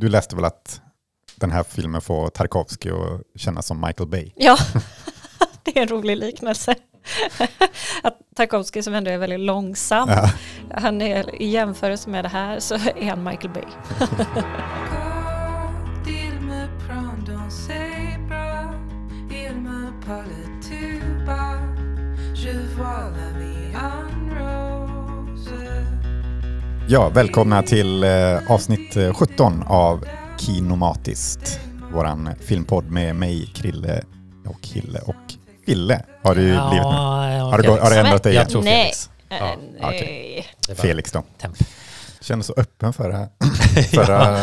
du läste väl att den här filmen får Tarkovsky att känna som Michael Bay? Ja, det är en rolig liknelse. att Tarkovsky som ändå är väldigt långsam, Ja. han är, i jämförelse med det här så är han Michael Bay. Ja, välkomna till eh, avsnitt eh, 17 av Kinomatiskt. Våran filmpodd med mig, Krille och Kille och Fille har det ju blivit nu. Har gått- har det ändrat dig igen? Jag tror Nej. Felix. Ja, Eh, okej. Det var Felix då. temp. Känner så öppen för det här. Förra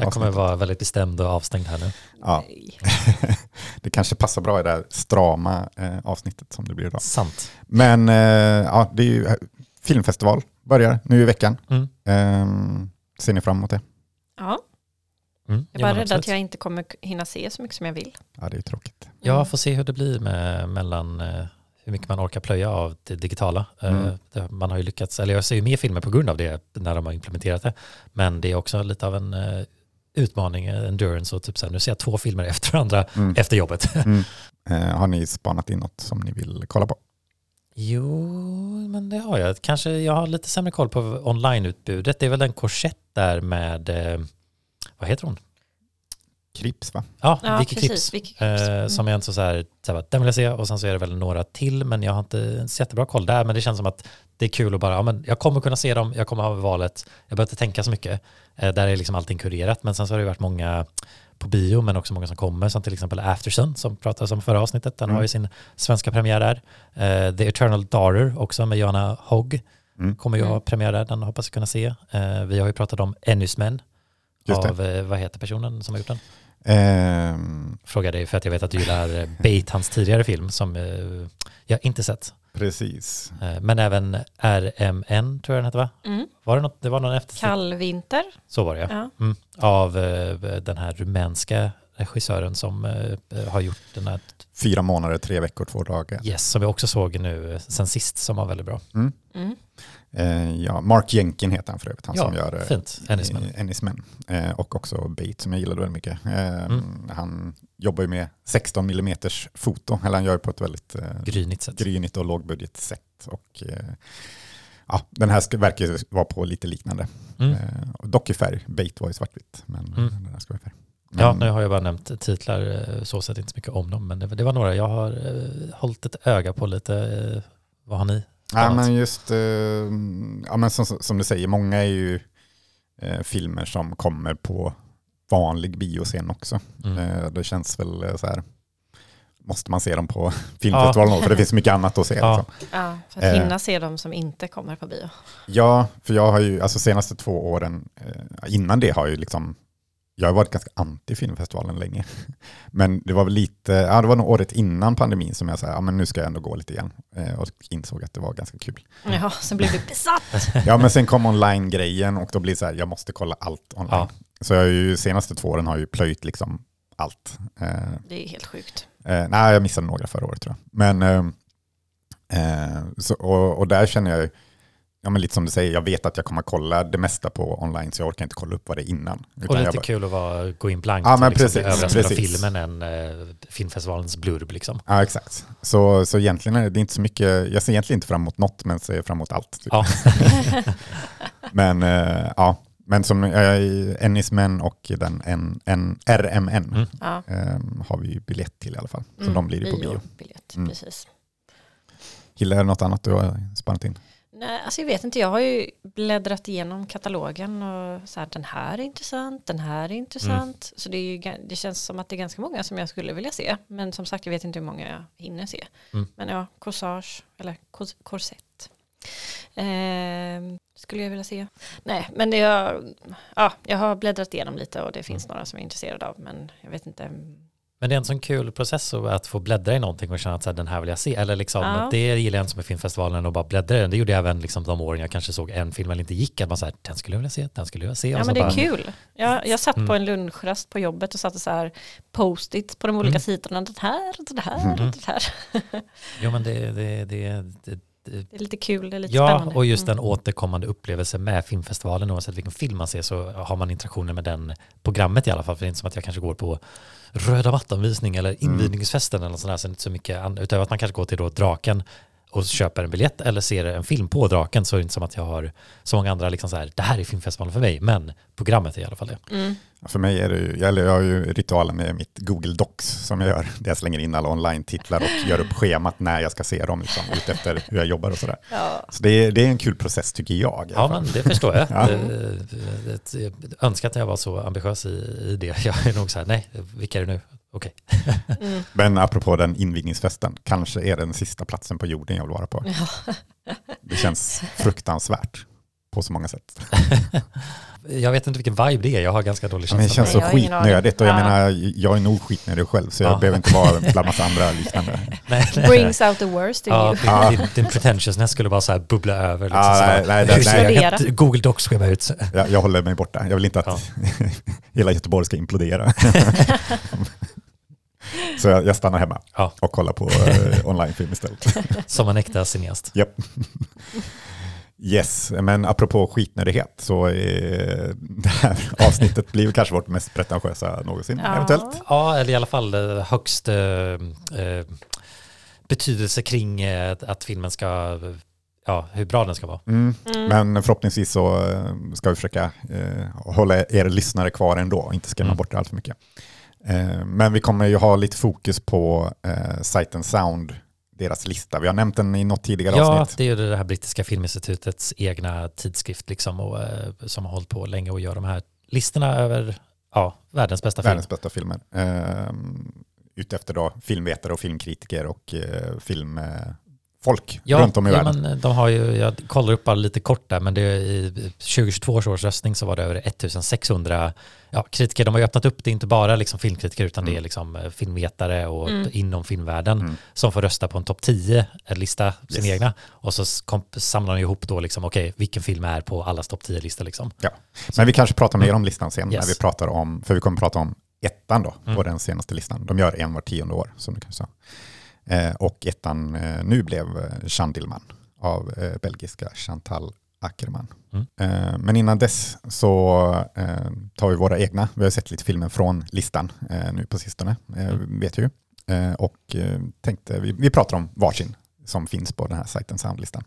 Jag kommer vara väldigt bestämd och avstängd här nu. Ja, nej. det kanske passar bra i det här strama eh, avsnittet som det blir idag. Sant. Men eh, ja, det är ju filmfestival börjar nu i veckan. Mm. Ehm, ser ni fram emot det? Ja, Mm. jag är bara rädd att jag inte kommer hinna se så mycket som jag vill. Ja, det är tråkigt. Jag får se hur det blir med, mellan eh, hur mycket man orkar plöja av det digitala. Eh, Mm. man har ju lyckats, eller jag ser ju mer filmer på grund av det när de har implementerat det. Men det är också lite av en eh, utmaning, endurance och typ så här, nu ser jag två filmer efter varandra Mm. efter jobbet. Mm. Eh, har ni spanat in något som ni vill kolla på? Jo, men det har jag. Kanske jag har lite sämre koll på onlineutbudet. Det är väl den korsett där med, eh, vad heter hon? Krips va? Ja, Ja, Vicky Kripps. Vicky. Eh, Mm. som jag inte så här, så här, den vill jag se och sen så är det väl några till men jag har inte så jättebra koll där men det känns som att det är kul att bara, ja men jag kommer kunna se dem, jag kommer ha valet, jag behöver inte tänka så mycket. Eh, där är liksom allting kurerat men sen så har det varit många på bio men också många som kommer som till exempel Aftersun som pratades om förra avsnittet, den Mm. har ju sin svenska premiär där. Eh, The Eternal Daughter också med Joanna Hogg Mm. kommer ju ha Mm. premiär där, den hoppas jag kunna se. Eh, vi har ju pratat om det. av, eh, vad heter personen som har gjort den? Ehm, frågar dig för att jag vet att du gillar Bait, hans tidigare film som jag inte sett. Precis. Eh, Men även RMN tror jag den hette va? Mm. Var det något? Det var någon efter... Kallvinter. Så var det ja. Mm. Av eh, den här rumänska regissören som eh, har gjort den här Fyra månader, tre veckor, två dagar. Yes, som vi också såg nu sen sist som var väldigt bra. Mm. Eh, ja, Mark Jenkin heter han för övrigt, han Ja, som gör eh, fint. Ennisman. eh. Eh, och också Bait som jag gillade väldigt mycket. Eh, Mm. Han jobbar ju med 16 mm foto, eller han gör på ett väldigt eh, Grynigt sätt. grynigt och lågbudget sätt. Och, eh, ja, den här ska, verkar ju vara på lite liknande. Mm. Dock i färg, Bait var ju svartvitt, men Mm. den här ska vara i färg. Men, Ja, nu har jag bara nämnt titlar, så sett inte så mycket om dem, men det, det var några jag har hållit ett öga på lite. Vad har ni? Ja, men just, eh, ja, men som, som du säger, många är ju eh, filmer som kommer på vanlig bioscen också. Mm. Eh, det känns väl eh, så här, måste man se dem på filmfestivalen också, för det finns mycket annat att se. Ja. Liksom. Ja, för att Eh. hinna se dem som inte kommer på bio. Ja, för jag har ju, alltså senaste två åren, eh, innan det har jag ju liksom, jag har varit ganska anti filmfestivalen länge. Men det var väl lite, ja det var nog året innan pandemin som jag sa, ja men nu ska jag ändå gå lite igen. Eh, och insåg att det var ganska kul. Ja, sen blev du besatt. Ja men sen kom online-grejen och då blir det så här, jag måste kolla allt online. Ja. Så jag har ju senaste två åren har jag ju plöjt liksom allt. Eh, Det är helt sjukt. Eh, nej, jag missade några förra året tror jag. Men, eh, eh, så, och, och där känner jag, ju- ja, men lite som du säger, jag vet att jag kommer kolla det mesta på online så jag orkar inte kolla upp vad det är innan. Utan Och lite bara, kul att vara, gå in blankt Ja, men och liksom precis, överraskad av precis. filmen än eh, filmfestivalens blurb liksom. Ja, exakt. Så, så egentligen är det inte så mycket, jag ser egentligen inte fram emot något, men ser fram emot allt. typ. Ja. Men, eh, ja, men som uh, Ennismen och den en, en RMN Mm. Eh, har vi ju biljett till i alla fall. Så Mm, de blir det på bio. Biljett, Mm. precis. Hille, är det något annat du har spannat in? Nej, alltså jag vet inte, jag har ju bläddrat igenom katalogen och så här, den här är intressant, den här är intressant. Så det, ju, det känns som att det är ganska många som jag skulle vilja se. Men som sagt, jag vet inte hur många jag hinner se. Mm. Men ja, corsage, eller korsett. Ehm, skulle jag vilja se. Nej, men det jag, ja, jag har bläddrat igenom lite och det finns några som jag är intresserad av. Men jag vet inte. Men det är en sån kul process att- få bläddra i någonting och känna att så här, den här vill jag se. Eller liksom, Ja. det gillar jag inte som med filmfestivalen och bara bläddra i den. Det gjorde jag även liksom de åren jag kanske såg en film eller inte gick. Att man så här, den skulle jag vilja se, den skulle jag vilja se. Ja men det är bara, kul. Jag, jag satt på Mm. en lunchrast på jobbet och satte så här post-it på de olika Mm. sidorna. Det här, det här, Mm. det här. Jo men det, det, det, det, Det är lite kul, det är lite Ja, spännande. och just Mm. en återkommande upplevelse med filmfestivalen, oavsett vilken film man ser så har man interaktioner med den programmet i alla fall, för det är inte som att jag kanske går på röda mattan-visning eller Mm. invigningsfesten eller något sånt där, så så mycket, utöver att man kanske går till då Draken och köper en biljett eller ser en film på Draken så är det inte som att jag har så många andra liksom så här, det här är filmfestivalen för mig, men programmet är i alla fall det. Mm. För mig är det ju, eller jag har ju ritualen med mitt Google Docs som jag gör, där jag slänger in alla online-titlar och gör upp schemat när jag ska se dem, liksom, ut efter hur jag jobbar och sådär. Ja. Så det är, det är en kul process tycker jag. Ja, men det förstår jag. Ja. Det- det- det- Önskar att jag var så ambitiös i, i det. Jag är nog så här, nej, vilka är det nu? Okej. Mm. Men apropå den invigningsfesten, kanske är den sista platsen på jorden jag vill vara på. Det känns fruktansvärt på så många sätt. Jag vet inte vilken vibe det är, jag har ganska dålig Ja, men känsla. det känns så skitnödigt och jag menar, jag är nog skitnödig själv så jag Ja. behöver inte vara bland massa andra liknande. Nej, nej. Brings out the worst in Ja, you. din, din, pretentiousness skulle bara så här bubbla över. Liksom, så nej, jag ett Google Docs schema ut? Jag, jag håller mig borta. Jag vill inte att hela Göteborg ska implodera. Så jag, jag stannar hemma Ja. och kollar på eh, onlinefilm istället. Som en äkta cineast. Japp. Yes, men apropå skitnödighet så är det här avsnittet blir kanske vårt mest pretentiösa någonsin, Ja. eventuellt. Ja, eller i alla fall högst eh, eh, betydelse kring eh, att filmen ska, ja, hur bra den ska vara. Mm. Mm. Men förhoppningsvis så eh, ska vi försöka eh, hålla er lyssnare kvar ändå och inte skrämma Mm. bort det allt för mycket. Eh, men vi kommer ju ha lite fokus på eh, Sight and Sound, deras lista. Vi har nämnt den i något tidigare Ja, avsnitt. det är ju det här brittiska filminstitutets egna tidskrift liksom och, eh, som har hållit på länge och gör de här listorna över ja, världens bästa film. Världens bästa filmer. Eh, utefter då filmvetare och filmkritiker och eh, filmfolk Ja, runt om i ja, världen. men de har ju, jag kollar upp bara lite kort där, men det är i 2022 års årsröstning så var det över 1600 ja, kritiker. De har ju öppnat upp det, inte bara liksom filmkritiker utan det är Mm. liksom eh, filmvetare och Mm. inom filmvärlden Mm. som får rösta på en topp 10-lista, sin Yes. egna. Och så komp- samlar de ihop då liksom, okej, vilken film är på allas topp 10-lista liksom. Men vi kanske pratar mer om listan sen Yes. när vi pratar om, för vi kommer prata om ettan då, på Mm. den senaste listan. De gör en var tionde år, som du kanske sa. Eh, och ettan eh, nu blev Chandilman av eh, belgiska Chantal Ackerman. Mm. Men innan dess så tar vi våra egna, vi har sett lite filmer från listan nu på sistone, Mm. vet ju. Och tänkte, vi, vi pratar om varsin som finns på den här sajten Soundlistan.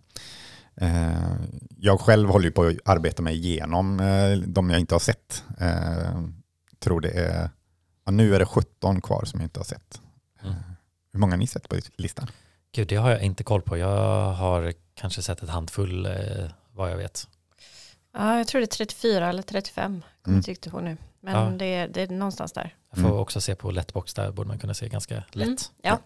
Jag själv håller ju på att arbeta mig igenom de jag inte har sett. Eh, tror det är, ja, nu är det 17 kvar som jag inte har sett. Mm. Hur många har ni sett på listan? Gud, det har jag inte koll på. Jag har kanske sett ett handfull eh, vad jag vet. Ja, jag tror det är 34 eller 35. Kommer Mm. jag tyckte på nu. Men Ja. det, är, det är någonstans där. Jag får Mm. också se på Letbox, där borde man kunna se ganska lätt. Mm. Ja.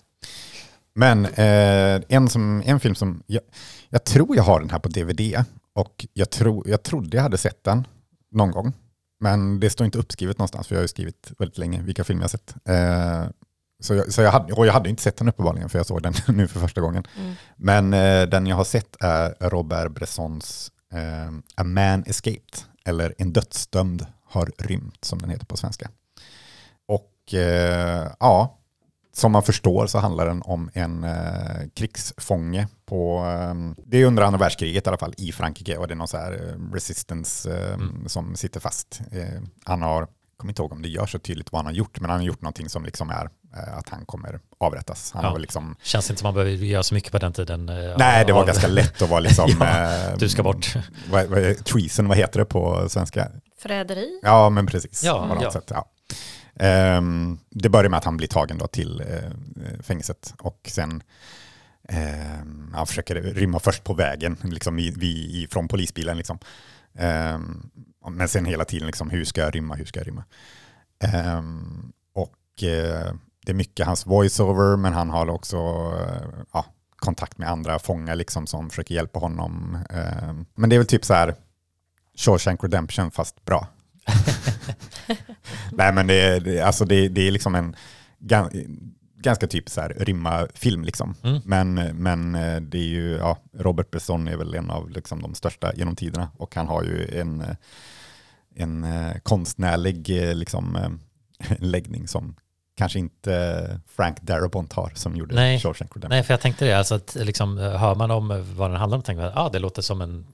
Men eh, en, som, en film som, jag, jag tror jag har den här på DVD och jag, tro, jag trodde jag hade sett den någon gång. Men det står inte uppskrivet någonstans för jag har ju skrivit väldigt länge vilka filmer jag har sett. Eh, så jag, så jag, hade, och jag hade inte sett den uppenbarligen för jag såg den nu för första gången. Mm. Men eh, den jag har sett är Robert Bressons eh, A Man Escaped, eller En dödsdömd har rymt som den heter på svenska. Och eh, ja, som man förstår så handlar den om en eh, krigsfånge på, eh, det är under andra världskriget i alla fall, i Frankrike och det är någon så här eh, resistance eh, Mm. som sitter fast. Eh, han har, kommer inte ihåg om det gör så tydligt vad han har gjort, men han har gjort någonting som liksom är eh, att han kommer avrättas. Han Ja. har liksom Känns inte som man behöver göra så mycket på den tiden. eh, Nej, det var av- ganska lätt att vara liksom... Ja, eh, Du ska bort. Vad, vad, treason, vad heter det på svenska? Förräderi. Ja, men precis. Ja, på något ja. Sätt, ja. Ehm, det börjar med att han blir tagen då till eh, fängelset och sen ehm, han försöker rymma först på vägen liksom i, vi, från polisbilen. Liksom. Ehm, men sen hela tiden, liksom, hur ska jag rymma, hur ska jag rymma? Ehm, och eh, det är mycket hans voiceover, men han har också eh, ja, kontakt med andra fångar liksom, som försöker hjälpa honom. Ehm, men det är väl typ så här Shawshank Redemption fast bra. Nej men det är, det, alltså det, det är liksom en ganska typ så här rimma film liksom. Mm. Men, men eh, det är ju, ja, Robert Bresson är väl en av liksom de största genom tiderna och han har ju en, eh, en eh, konstnärlig liksom, läggning som kanske inte Frank Darabont har som gjorde Nej. Shawshank Redemption. Nej, för jag tänkte det, alltså att liksom, hör man om vad den handlar om tänker man att ah, det låter som en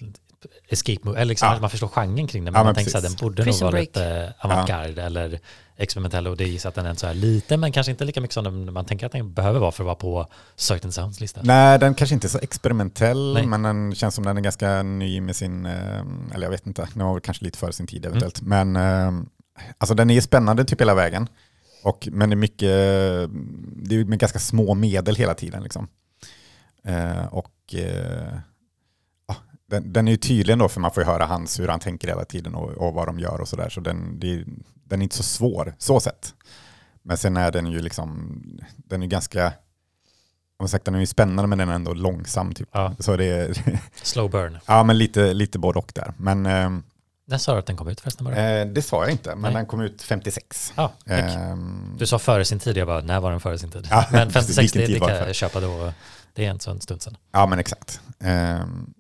escape movie, eller liksom, Ja. man förstår genren kring den, men Ja, man men tänker så här, den borde Prison nog vara lite avantgarde eller experimentell och det är så att den är så här lite, men kanske inte lika mycket som den, man tänker att den behöver vara för att vara på Certain Sounds lista. Nej, den kanske inte är så experimentell, Nej. men den känns som den är ganska ny med sin, eh, eller jag vet inte, den var kanske lite före sin tid eventuellt. Men eh, alltså den är spännande typ hela vägen. Och, men det är mycket, det är med ganska små medel hela tiden. Liksom. Eh, och ja, den, den är ju tydlig då, för man får ju höra hans, hur han tänker hela tiden och, och vad de gör och sådär. Så den, det, den är inte så svår, så sett. Men sen är den ju liksom, den är ganska, om sagt, den är ju spännande men den är ändå långsam. Typ. Ja, Så det är, slow burn. ja men lite, lite både och där. Men eh, När sa du att den kom ut förresten? Eh, det sa jag inte, men Nej. den kom ut 56. Ja. Ehm, Du sa före sin tid, jag bara, när var den före sin tid? Ja, men 56, vilken det, det kan jag köpa då. Det är inte så en stund sedan. Ja, men exakt. Ehm,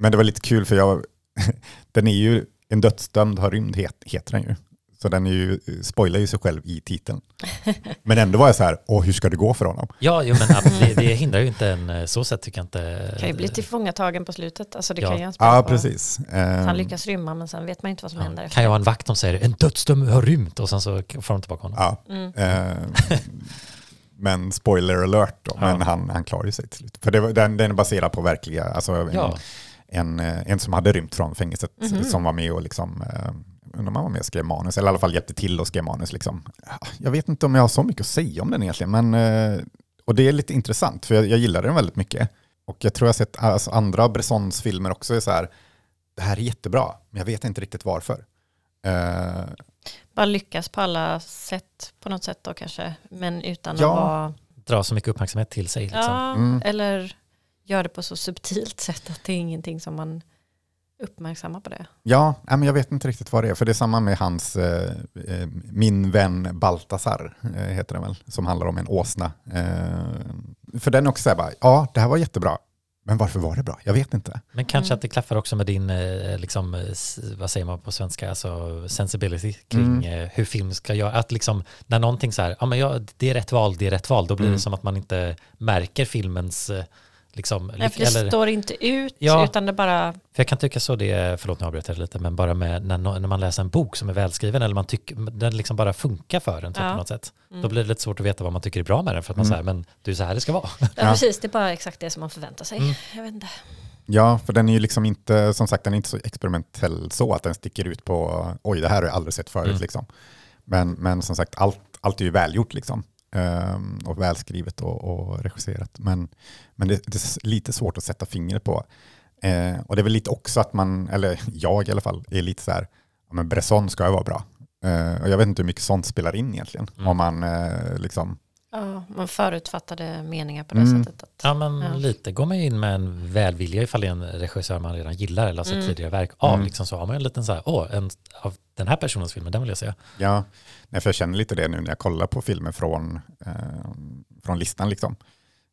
men det var lite kul för jag, den är ju, en dödsdömd har rymd het, heter den ju. Så den är ju, spoilar ju sig själv i titeln. Men ändå var jag så här, åh hur ska det gå för honom? Ja, jo, men det, det hindrar ju inte en, eh, så sätt tycker jag inte. Kan ju bli tillfångatagen på slutet. Alltså det Ja. kan ju Ja, på. precis. Ehm, Han lyckas rymma men sen vet man inte vad som händer Ja, efter. kan jag ha en vakt som säger en dödsdömd har rymt och sen så får de tillbaka honom. Ja. Mm. Ehm, men spoiler alert då, Ja. men han, han klarar ju sig till slut. För det, den, den är baserad på verkliga, alltså en, Ja. En, eh, en som hade rymt från fängelset Mhm. som var med och liksom, eh, undrar om han var med och skrev manus, eller i alla fall hjälpte till och skrev manus. Liksom. Jag vet inte om jag har så mycket att säga om den egentligen, men, eh, och det är lite intressant, för jag, jag gillar den väldigt mycket. Och jag tror jag har sett alltså, andra Bressons filmer också, är så här, det här är jättebra, men jag vet inte riktigt varför. Eh, Bara lyckas på alla sätt på något sätt då kanske. Men utan Ja. att vara... Dra så mycket uppmärksamhet till sig. Liksom. Ja, Mm. eller gör det på så subtilt sätt att det är ingenting som man uppmärksammar på det. Ja, men jag vet inte riktigt vad det är, för det är samma med hans eh, eh, Min vän Baltasar, eh, heter den väl, som handlar om en åsna. Eh, för den är också så här bara, ja, det här var jättebra, men varför var det bra? Jag vet inte. Men kanske Mm. att det klaffar också med din, liksom, vad säger man på svenska, alltså sensibility kring Mm. hur film ska göra. Att liksom, när någonting så här, ja men ja, det är rätt val, det är rätt val, då blir Mm. det som att man inte märker filmens, liksom, Nej, för det eller, står inte ut Ja. utan det bara... För jag kan tycka så, det är, förlåt nu avbröt jag lite, men bara med när, när man läser en bok som är välskriven eller man tycker, den liksom bara funkar för en typ, Ja. på något sätt. Mm. Då blir det lite svårt att veta vad man tycker är bra med den för att man Mm. säger, men det är så här det ska vara. Ja, Ja. precis, det är bara exakt det som man förväntar sig. Mm. Jag vet inte. Ja, för den är ju liksom inte, som sagt, den är inte så experimentell så att den sticker ut på, oj, det här har jag aldrig sett förut Mm. liksom. Men, men som sagt, allt, allt är ju välgjort liksom. Ehm, och välskrivet och, och regisserat. Men, men det, det är lite svårt att sätta fingret på. Eh, och det är väl lite också att man, eller jag i alla fall, är lite så här, ja, men Bresson ska ju vara bra. Eh, och jag vet inte hur mycket sånt spelar in egentligen. Mm. Om man eh, liksom, Ja, man förutfattade meningar på det Mm. sättet. Att, Ja men Ja. lite går man ju in med en välvilja ifall det är en regissör man redan gillar eller har sett Mm. tidigare verk av. Mm. Liksom så har man en liten så här, åh, en, av den här personens film, den vill jag se. Ja, nej, för jag känner lite det nu när jag kollar på filmer från, eh, från listan. Liksom.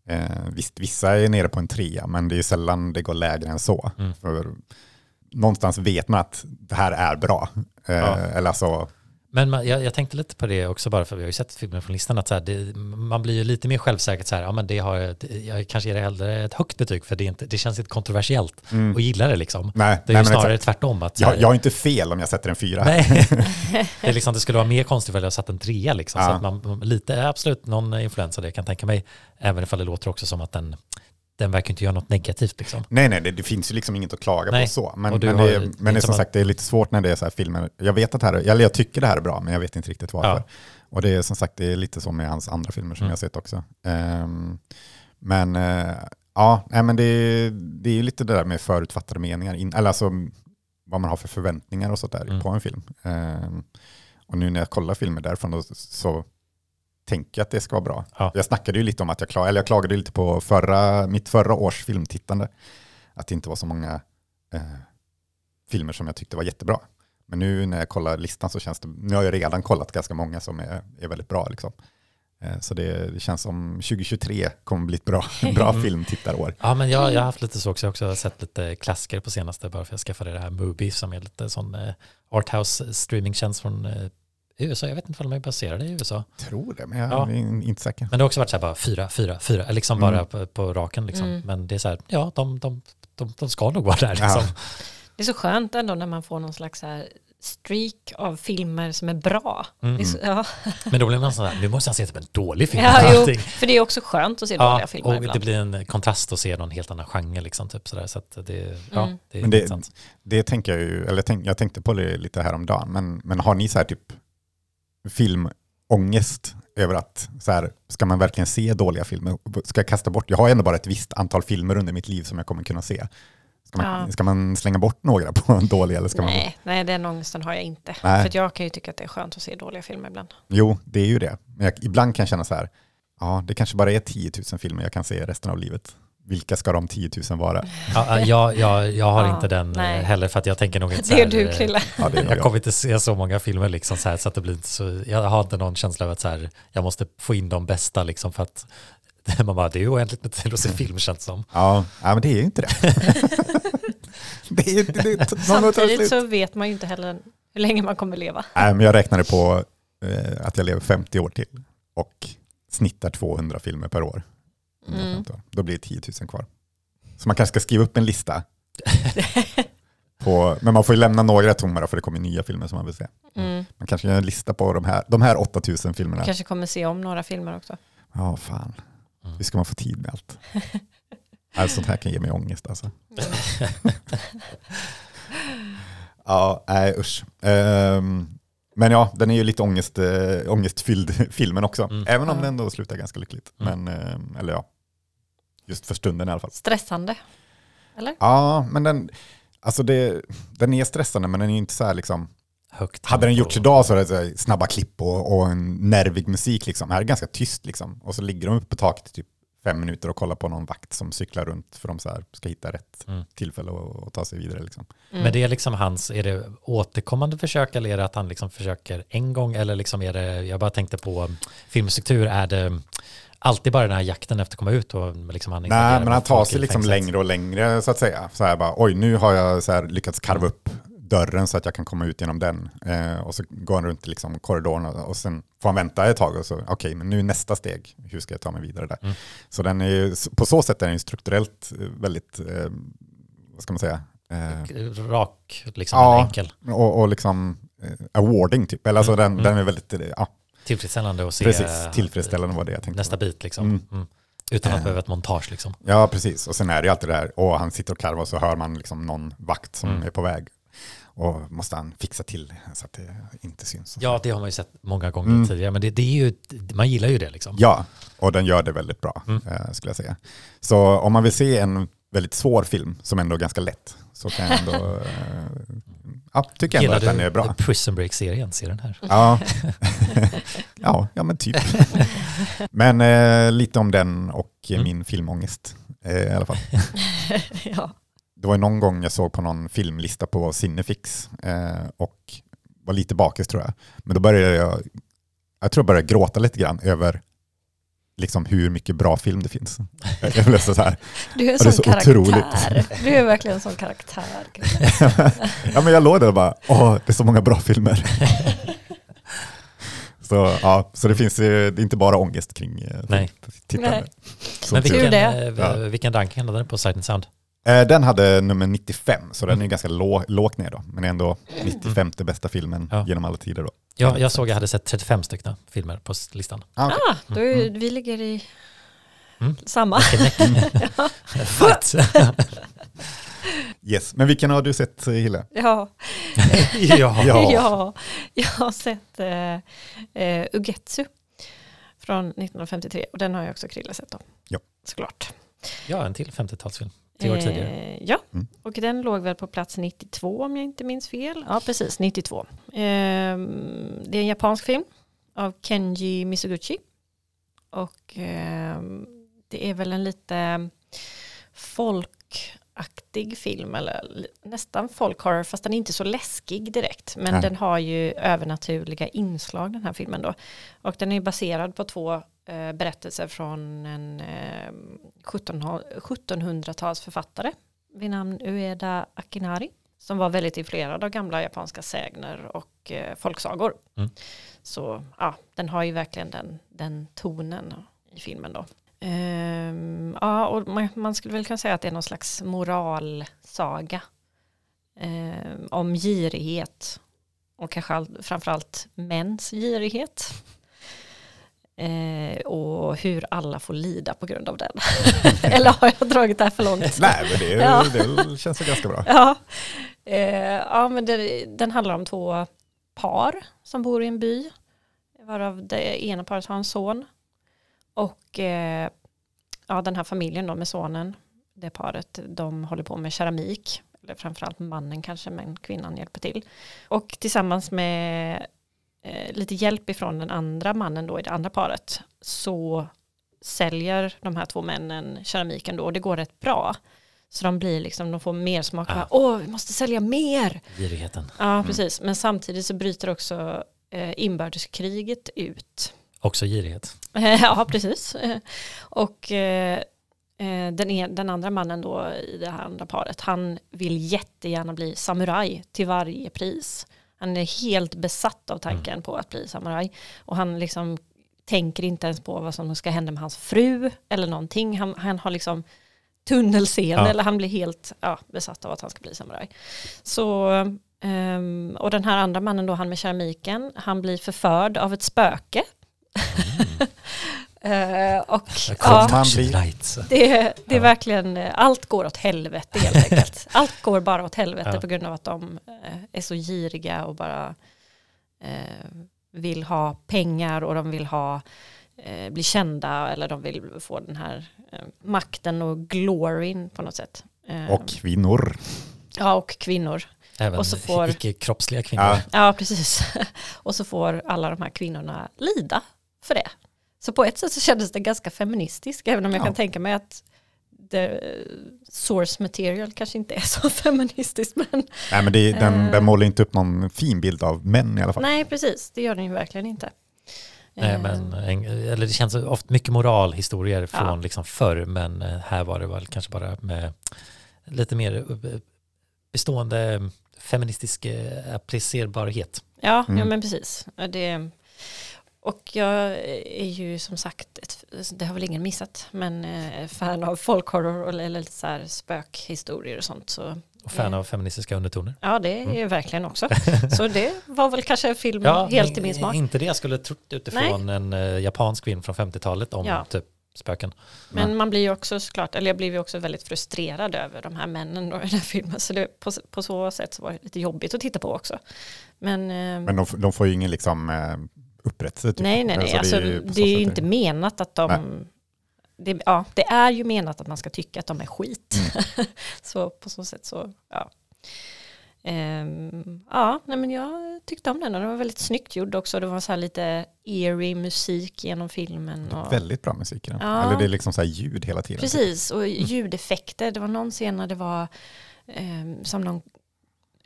Eh, visst, vissa är nere på en trea, men det är sällan det går lägre än så. Mm. För någonstans vet man att det här är bra. Eh, Ja. Eller alltså, Men man, jag, jag tänkte lite på det också bara för vi har ju sett filmen från listan att så här, det, man blir ju lite mer självsäker så här, ja men det har jag, jag kanske ger det hellre ett högt betyg för det, är inte, det känns inte kontroversiellt mm, och gillar det liksom. nej, Det är nej, ju snarare exakt. tvärtom att så här, jag, jag har inte fel om jag sätter en fyra. Nej, det, är liksom, det skulle vara mer konstigt att jag satt en trea liksom. Så Ja. att man, lite, absolut någon influens av det kan tänka mig. Även ifall det låter också som att den, den verkar inte göra något negativt liksom. Nej, nej, det, det finns ju liksom inget att klaga Nej, på så. Men, men, har det, ju- men det är som sagt, det är lite svårt när det är så här filmer. Jag vet att det här, är- eller jag tycker det här är bra, men jag vet inte riktigt varför. Ja. Och det är som sagt, det är lite så med hans andra filmer som Mm. jag har sett också. Ehm, men eh, ja, nej, men det, det är ju lite det där med förutfattade meningar, in, eller alltså vad man har för förväntningar och sånt där Mm. på en film. Ehm, och nu när jag kollar filmer därifrån då, så tänker jag att det ska vara bra. Ja. Jag snackade ju lite om att jag, klag, eller jag klagade lite på förra, mitt förra års filmtittande. Att det inte var så många eh, filmer som jag tyckte var jättebra. Men nu när jag kollar listan så känns det, nu har jag redan kollat ganska många som är, är väldigt bra. Liksom. Eh, så det, det känns som 2023 kommer bli ett bra, bra Mm. filmtittarår. Ja, men jag, jag har haft lite så också. Jag har också sett lite klassiker på senaste bara för att jag skaffade det här Mubi som är lite sån eh, arthouse streamingtjänst från eh, USA, jag vet inte om de är baserade i USA. tror det, men jag Ja. är inte säker. Men det har också varit så här bara fyra, fyra, fyra, liksom Mm. bara på, på raken liksom. Mm. Men det är så här, ja, de, de, de, de ska nog vara där Ja. liksom. Det är så skönt ändå när man får någon slags så här streak av filmer som är bra. Mm. Är så, ja. Men då blir man så här, nu måste jag se typ en dålig film. Ja, jo, för det är också skönt att se Ja, dåliga filmer och ibland. det blir en kontrast att se någon helt annan genre liksom. Typ sådär, så att det, ja, Mm. det är Men det- intressant. Det tänker jag ju, eller jag, tänk, jag tänkte på det lite häromdagen, men, men har ni så här typ filmångest över att så här, ska man verkligen se dåliga filmer? Ska jag kasta bort? Jag har ändå bara ett visst antal filmer under mitt liv som jag kommer kunna se. Ska man, Ja. ska man slänga bort några på en dålig eller ska man... nej, nej, den ångesten har jag inte. Nej. För jag kan ju tycka att det är skönt att se dåliga filmer ibland. Jo, det är ju det. Men jag, ibland kan jag känna så här, ja, det kanske bara är 10 000 filmer jag kan se resten av livet. Vilka ska de 10 000 vara? Ja, jag, jag, jag har Ja, inte den eh, nej. heller för att jag tänker nog inte så Det är här, du eh, Krille. Ja, det är nog Jag jag. kommer inte se så många filmer liksom så här så att det blir inte så, jag har inte någon känsla av att så här, jag måste få in de bästa liksom för att man bara, det är ju oändligt med tid att se film känns som. Ja, ja, men det är ju inte det. det är det, det, Samtidigt så vet man ju inte heller hur länge man kommer leva. Nej, men jag räknade på eh, att jag lever 50 år till och snittar 200 filmer per år. Mm. 50 år. Då blir det 10 000 kvar. Så man kanske ska skriva upp en lista. på, men man får ju lämna några tomma då, för det kommer nya filmer som man vill se. Mm. Man kanske gör en lista på de här, de här 8 000 filmerna. Kanske kommer se om några filmer också. Ja, fan. Mm. Hur ska man få tid med allt? Allt sånt här kan ge mig ångest alltså. ja, nej usch. Ehm, men ja, den är ju lite ångest, äh, ångestfylld filmen också. Mm. Även om Ja. den ändå slutar ganska lyckligt. Mm. Men, ehm, eller ja, just för stunden i alla fall. Stressande. Eller? Ja, men den, alltså det, den är stressande men den är inte så här liksom, Högt hade den gjorts idag så är det snabba klipp och, och en nervig musik liksom. Här är det ganska tyst liksom. Och så ligger de uppe på taket i typ fem minuter och kollar på någon vakt som cyklar runt för de så här ska hitta rätt Mm. tillfälle och, och ta sig vidare liksom. Mm. Men det är liksom hans, är det återkommande försök eller är det att han liksom försöker en gång eller liksom är det, jag bara tänkte på filmstruktur, är det alltid bara den här jakten efter att komma ut och liksom han Nej, men han tar sig liksom längre och längre så att säga. Så här bara, oj nu har jag så här lyckats karva upp dörren så att jag kan komma ut genom den. Eh, och så går han runt i liksom korridoren och, och sen får han vänta ett tag och så, okej, men nu är nästa steg, hur ska jag ta mig vidare där? Mm. Så den är ju, på så sätt är den ju strukturellt eh, väldigt, eh, vad ska man säga, eh, Rak, liksom Ja. enkel. och, och liksom eh, awarding typ. Eller alltså Mm, den, mm. den är väldigt, eh, ja, Tillfredsställande att se precis, tillfredsställande var det jag tänkte. nästa bit liksom. Mm. Mm. Utan att Eh. behöva ett montage liksom. Ja, precis. Och sen är det ju alltid det här, och han sitter och karvar och så hör man liksom någon vakt som Mm. är på väg. Och måste han fixa till så att det inte syns. Ja, det har man ju sett många gånger Mm. tidigare, men det, det är ju, man gillar ju det liksom. Ja, och den gör det väldigt bra, Mm. eh, skulle jag säga. Så om man vill se en väldigt svår film, som ändå är ganska lätt, så kan jag ändå, eh, ja, tycker jag ändå Gillar att den är bra. du Prison Break-serien? Ser den här? Ja. ja, ja, men typ. men eh, lite om den och Mm. min filmångest eh, i alla fall. ja. Det var någon gång jag såg på någon filmlista på Cinefix eh, och var lite bakis tror jag. Men då började jag, jag tror jag började gråta lite grann över liksom hur mycket bra film det finns. Jag blev så här, Du är en sån så karaktär. otroligt. Du är verkligen en sån karaktär. ja men jag låg där och bara, åh det är så många bra filmer. så ja, så det finns ju, det är inte bara ångest kring eh, Nej. tittande. Nej. Men vilken, det. eh, Ja. vilken ranking hade den på Sight and Sound? Eh, Den hade nummer 95, så den är Mm. ganska lå, lågt ner då. Men är ändå 95 bästa filmen Ja. genom alla tider då. Ja, jag såg jag hade sett 35 stycken filmer på listan. Ah, okej. Ah, då är, vi ligger i Mm. samma. Fight! Yes. Men vilken har du sett eh, Hille? Ja, ja. Ja. ja. jag har sett eh, eh, Ugetsu från 1953 och den har jag också Krille sett då. Ja. Såklart. ja, en till 50-talsfilm. Tio år tidigare. Eh, ja, Mm. och den låg väl på plats 92 om jag inte minns fel. Ja, precis, 92. Ehm, det är en japansk film av Kenji Misoguchi. Och ehm, det är väl en lite folkaktig film, eller nästan folkhorror, fast den är inte så läskig direkt. Men Nej. den har ju övernaturliga inslag den här filmen då. Och den är baserad på två eh, berättelser från en eh, 1700 1700-talsförfattare vid namn Ueda Akinari. som var väldigt influerad av gamla japanska sägner och eh, folksagor. Mm. Så ja, den har ju verkligen den, den tonen i filmen då. Ehm, ja, och man, man skulle väl kunna säga att det är någon slags moralsaga ehm, om girighet och kanske all, framförallt mäns girighet. Eh, och hur alla får lida på grund av den. Eller har jag dragit det här för långt? Nej, men det, Ja. det känns ganska bra. Ja, eh, ja men det, den handlar om två par som bor i en by. Varav det ena paret har en son. Och eh, ja, den här familjen då med sonen, det paret, de håller på med keramik. Eller framförallt mannen kanske, men kvinnan hjälper till. Och tillsammans med eh, lite hjälp ifrån den andra mannen då i det andra paret så säljer de här två männen keramiken då och det går rätt bra. Så de blir liksom, de får mer smak. Ah. Bara, Åh, vi måste sälja mer! Girigheten. Ja, precis. Men samtidigt så bryter också eh, inbördeskriget ut. Också girighet. ja, precis. Och eh, eh, den, en, den andra mannen då i det här andra paret, han vill jättegärna bli samuraj till varje pris. Han är helt besatt av tanken på att bli samuraj. Och han liksom tänker inte ens på vad som ska hända med hans fru eller någonting. Han, han har liksom tunnelseende Ja. eller han blir helt ja, besatt av att han ska bli samuraj. Så, ehm, och den här andra mannen då, han med keramiken, han blir förförd av ett spöke. Eh, och ja, det, det är verkligen, allt går åt helvete helt enkelt. Allt går bara åt helvete Ja. på grund av att de eh, är så giriga och bara eh, vill ha pengar och de vill ha eh, bli kända eller de vill få den här eh, makten och gloryn på något sätt. Eh, Och kvinnor. ja, och kvinnor. Även och så får- icke-kroppsliga kvinnor. Ja. Ja, precis. och så får alla de här kvinnorna lida för det. Så på ett sätt så kändes det ganska feministiskt, även om jag Ja. kan tänka mig att the source material kanske inte är så feministiskt. Men Nej, men det, den, Eh. den målar inte upp någon fin bild av män i alla fall. nej, precis, det gör den ju verkligen inte. Nej, Eh, men, en- eller det känns ofta mycket moralhistorier från Ja. liksom förr, men eh, här var det väl kanske bara med lite mer eh, bestående feministisk eh, applicerbarhet. Ja, Mm. ja, men precis. Ja, Det, och jag är ju som sagt, ett, det har väl ingen missat, men eh, fan av folkhorror och- eller lite så här spökhistorier och sånt. Så Och fan av feministiska undertoner. Ja, det är ju verkligen också. Så det var väl kanske en film Ja, helt men i min smak. Inte det jag skulle trott utifrån en eh, japansk film från 50-talet om Ja. typ spöken. Men man blir ju också såklart, eller jag blev ju också väldigt frustrerad över de här männen då i den här filmen. Så det, på, på så sätt så var det lite jobbigt att titta på också. Men, eh, Men de, de får ju ingen liksom, eh, upprättelse. Typ. nej, nej, nej. Så Alltså, det är ju på så det är ju inte menat att de... Det, ja, det är ju menat att man ska tycka att de är skit. Mm. så på så sätt så, ja. Ehm, ja, nej men jag tyckte om den och den var väldigt snyggt gjord också. Det var så här lite eerie musik genom filmen. Och, Väldigt bra musik i den. Ja. Eller det är liksom så här ljud hela tiden. Precis, och ljudeffekter. Det var någon scen när det var ehm, som någon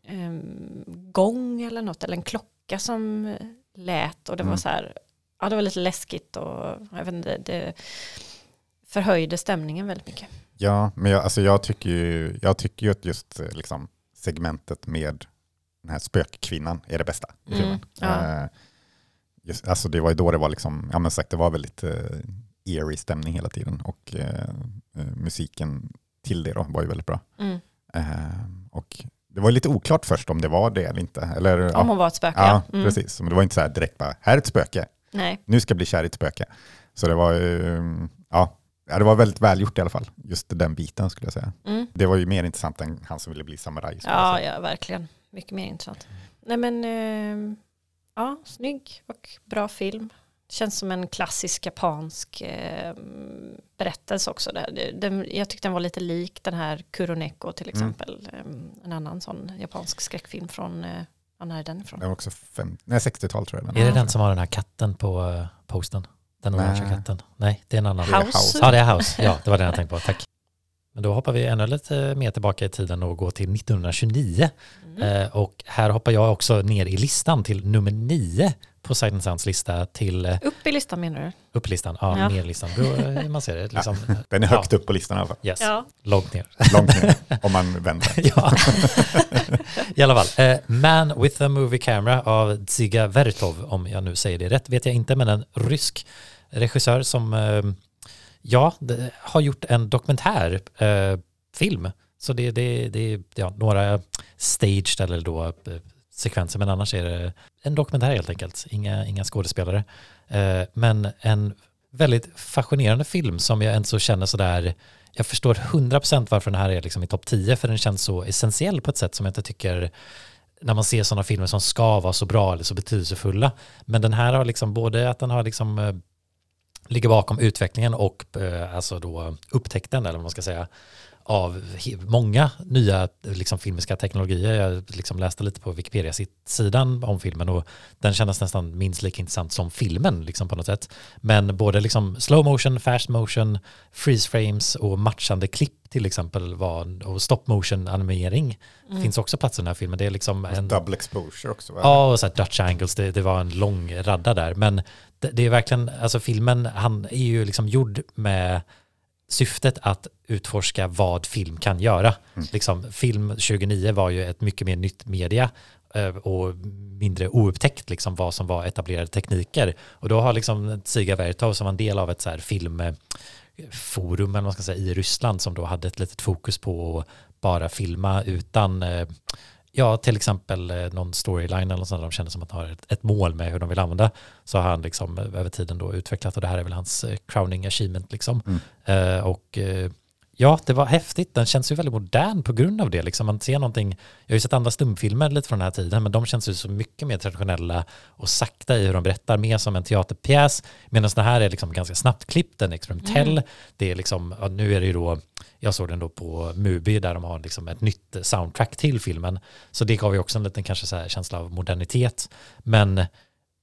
ehm, gång eller något, eller en klocka som lät. Och det var Mm. så här, ja det var lite läskigt och jag vet inte, det förhöjde stämningen väldigt mycket. Ja, men jag, alltså jag, tycker ju, jag tycker ju att just eh, liksom, segmentet med den här spökkvinnan är det bästa i Mm, ja. Eh, just, alltså det var ju då det var liksom, ja men sagt, det var väldigt eh, eerie stämning hela tiden och eh, musiken till det då var ju väldigt bra. Mm. Och det var lite oklart först om det var det eller inte. Eller, Om ja, hon var ett spöke. ja, Mm. precis. Men det var inte så här direkt bara, här är ett spöke, Nej, nu ska jag bli kär i ett spöke. Så det var ja, det var väldigt välgjort i alla fall. Just den biten skulle jag säga. mm. Det var ju mer intressant än han som ville bli samuraj. ja, ja, verkligen. Mycket mer intressant. Nej men, ehm, ja, snygg och bra film. Känns som en klassisk japansk eh, berättelse också. Där. Det- Den, jag tyckte den var lite lik den här Kuroneko till Mm. exempel. Ehm, en annan sån japansk skräckfilm från, eh, ja, när är den ifrån? Den var också fem, nej, 60-tal tror jag. Den. Är det den som har den här katten på eh, posten? Den orangea katten? Nej, det är en annan. House. House. Ja, det är House. Ja, det var den jag tänkte på. Tack. Men då hoppar vi ännu lite mer tillbaka i tiden och går till 1929. Mm. Eh, och här hoppar jag också ner i listan till nummer nio på Sight Sounds lista till eh, Upp i listan menar du? upp i listan, ja, Ja. ner i listan, hur man ser det. Liksom, Den är högt upp på listan i alla fall. Yes, Ja. långt ner. Långt ner, om man vänder. ja, i alla fall. Eh, Man with a Movie Camera av Dziga Vertov, om jag nu säger det rätt, vet jag inte, men en rysk regissör som, eh, ja, har gjort en dokumentärfilm. Eh, film. Så det, det, det är ja, några staged eller då eh, sekvenser, men annars är det en dokumentär helt enkelt, inga, inga skådespelare. Eh, men en väldigt fascinerande film som jag ändå så känner sådär, jag förstår 100% varför den här är liksom i topp 10, för den känns så essentiell på ett sätt som jag inte tycker när man ser sådana filmer som ska vara så bra eller så betydelsefulla. Men den här har liksom både att den har liksom eh, ligger bakom utvecklingen och eh, alltså då upptäckten eller vad man ska säga av många nya liksom, filmiska teknologier. Jag liksom läste lite på Wikipedia-sidan om filmen och den kändes nästan minst lika intressant som filmen liksom, på något sätt. Men både liksom, slow motion, fast motion, freeze frames och matchande klipp till exempel var, och stop motion animering finns också plats i den här filmen. Det är liksom en, Double exposure också. va? Ja, och så här Dutch angles, det, det var en lång radda där. Men det, det är verkligen, alltså filmen, han är ju liksom gjord med syftet att utforska vad film kan göra. Liksom, film 2009 var ju ett mycket mer nytt media eh, och mindre oupptäckt liksom vad som var etablerade tekniker. Och då har liksom Siga Vertov som var en del av ett så här filmforum eller vad man ska säga, i Ryssland som då hade ett litet fokus på att bara filma utan eh, Ja, till exempel eh, någon storyline eller något sånt där de känner som att de har ett, ett mål med hur de vill använda. Så har han liksom eh, över tiden då utvecklat och det här är väl hans eh, crowning achievement liksom. Eh, och eh, ja, det var häftigt. Den känns ju väldigt modern på grund av det. Liksom. Man ser någonting, jag har ju sett andra stumfilmer lite från den här tiden, men de känns ju så mycket mer traditionella och sakta i hur de berättar, mer som en teaterpjäs. Medan den här är liksom ganska snabbt klippt, den är experimentell. Det är liksom, ja, nu är det ju då, jag såg den då på Mubi där de har liksom ett nytt soundtrack till filmen. Så det gav ju också en liten kanske så känsla av modernitet. Men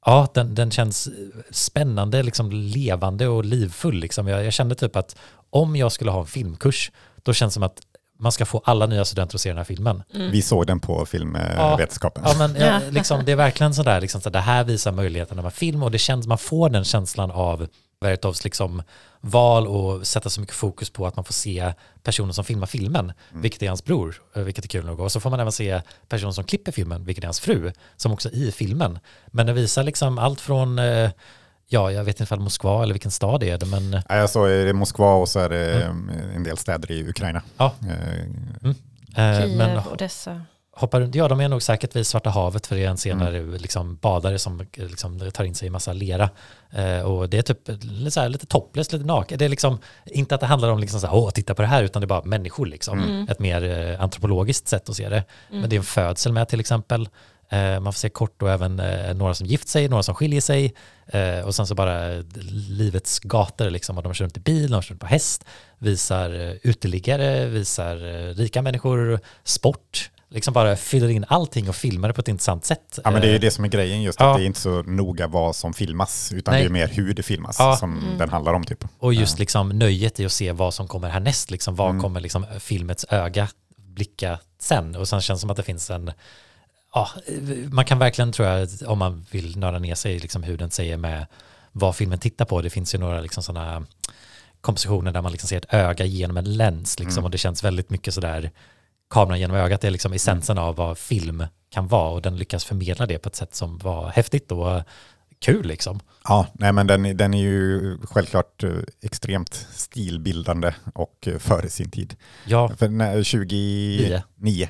ja, den, den känns spännande, liksom levande och livfull. Liksom. Jag, jag kände typ att om jag skulle ha en filmkurs, då känns det som att man ska få alla nya studenter att se den här filmen. Vi såg den på filmvetenskapen. Ja, men Ja. ja, liksom, det är verkligen sådär, liksom, så det här visar möjligheterna med film och det känns, man får den känslan av Vertovs liksom val och sätta så mycket fokus på att man får se personen som filmar filmen, vilket är hans bror, eh, vilket är kul nog. Och så får man även se personen som klipper filmen, vilket är hans fru, som också är i filmen. Men den visar liksom allt från, eh, ja, jag vet inte ifall Moskva eller vilken stad det är det, men Ja, Jag såg det Moskva och så är det Mm. eh, en del städer i Ukraina. ja. Eh, Eh, Kiev, men Odessa. Hoppar runt, ja de är nog säkert vid Svarta havet för det är en scen Mm. liksom badare som liksom tar in sig i massa lera. Eh, och det är typ lite, så här, lite topless, lite naket. Det är liksom inte att det handlar om liksom så här, åh titta på det här utan det är bara människor liksom. Mm. Ett mer eh, antropologiskt sätt att se det. Men det är en födsel med till exempel. Eh, man får se kort och även eh, några som gift sig, några som skiljer sig. Eh, och sen så bara eh, livets gator liksom. Och de kör runt i bil, de kör runt på häst. Visar uteliggare, visar rika människor, sport. Liksom bara fyller in allting och filmar det på ett intressant sätt. Ja men det är ju Eh, det som är grejen just, ja. att det är inte så noga vad som filmas, utan Nej. det är mer hur det filmas Ja. som den handlar om typ. Och just liksom nöjet i att se vad som kommer härnäst, liksom vad Mm. kommer liksom filmets öga blicka sen. Och sen känns det som att det finns en, ja, man kan verkligen tror jag, om man vill nörda ner sig, liksom hur den säger med vad filmen tittar på. Det finns ju några liksom sådana kompositioner där man liksom ser ett öga genom en lens liksom, Mm. och det känns väldigt mycket sådär kameran genom ögat är liksom essensen av vad film kan vara och den lyckas förmedla det på ett sätt som var häftigt och kul liksom. Ja, nej men den, den är ju självklart eh, extremt stilbildande och eh, före sin tid. Ja, För när, 2009.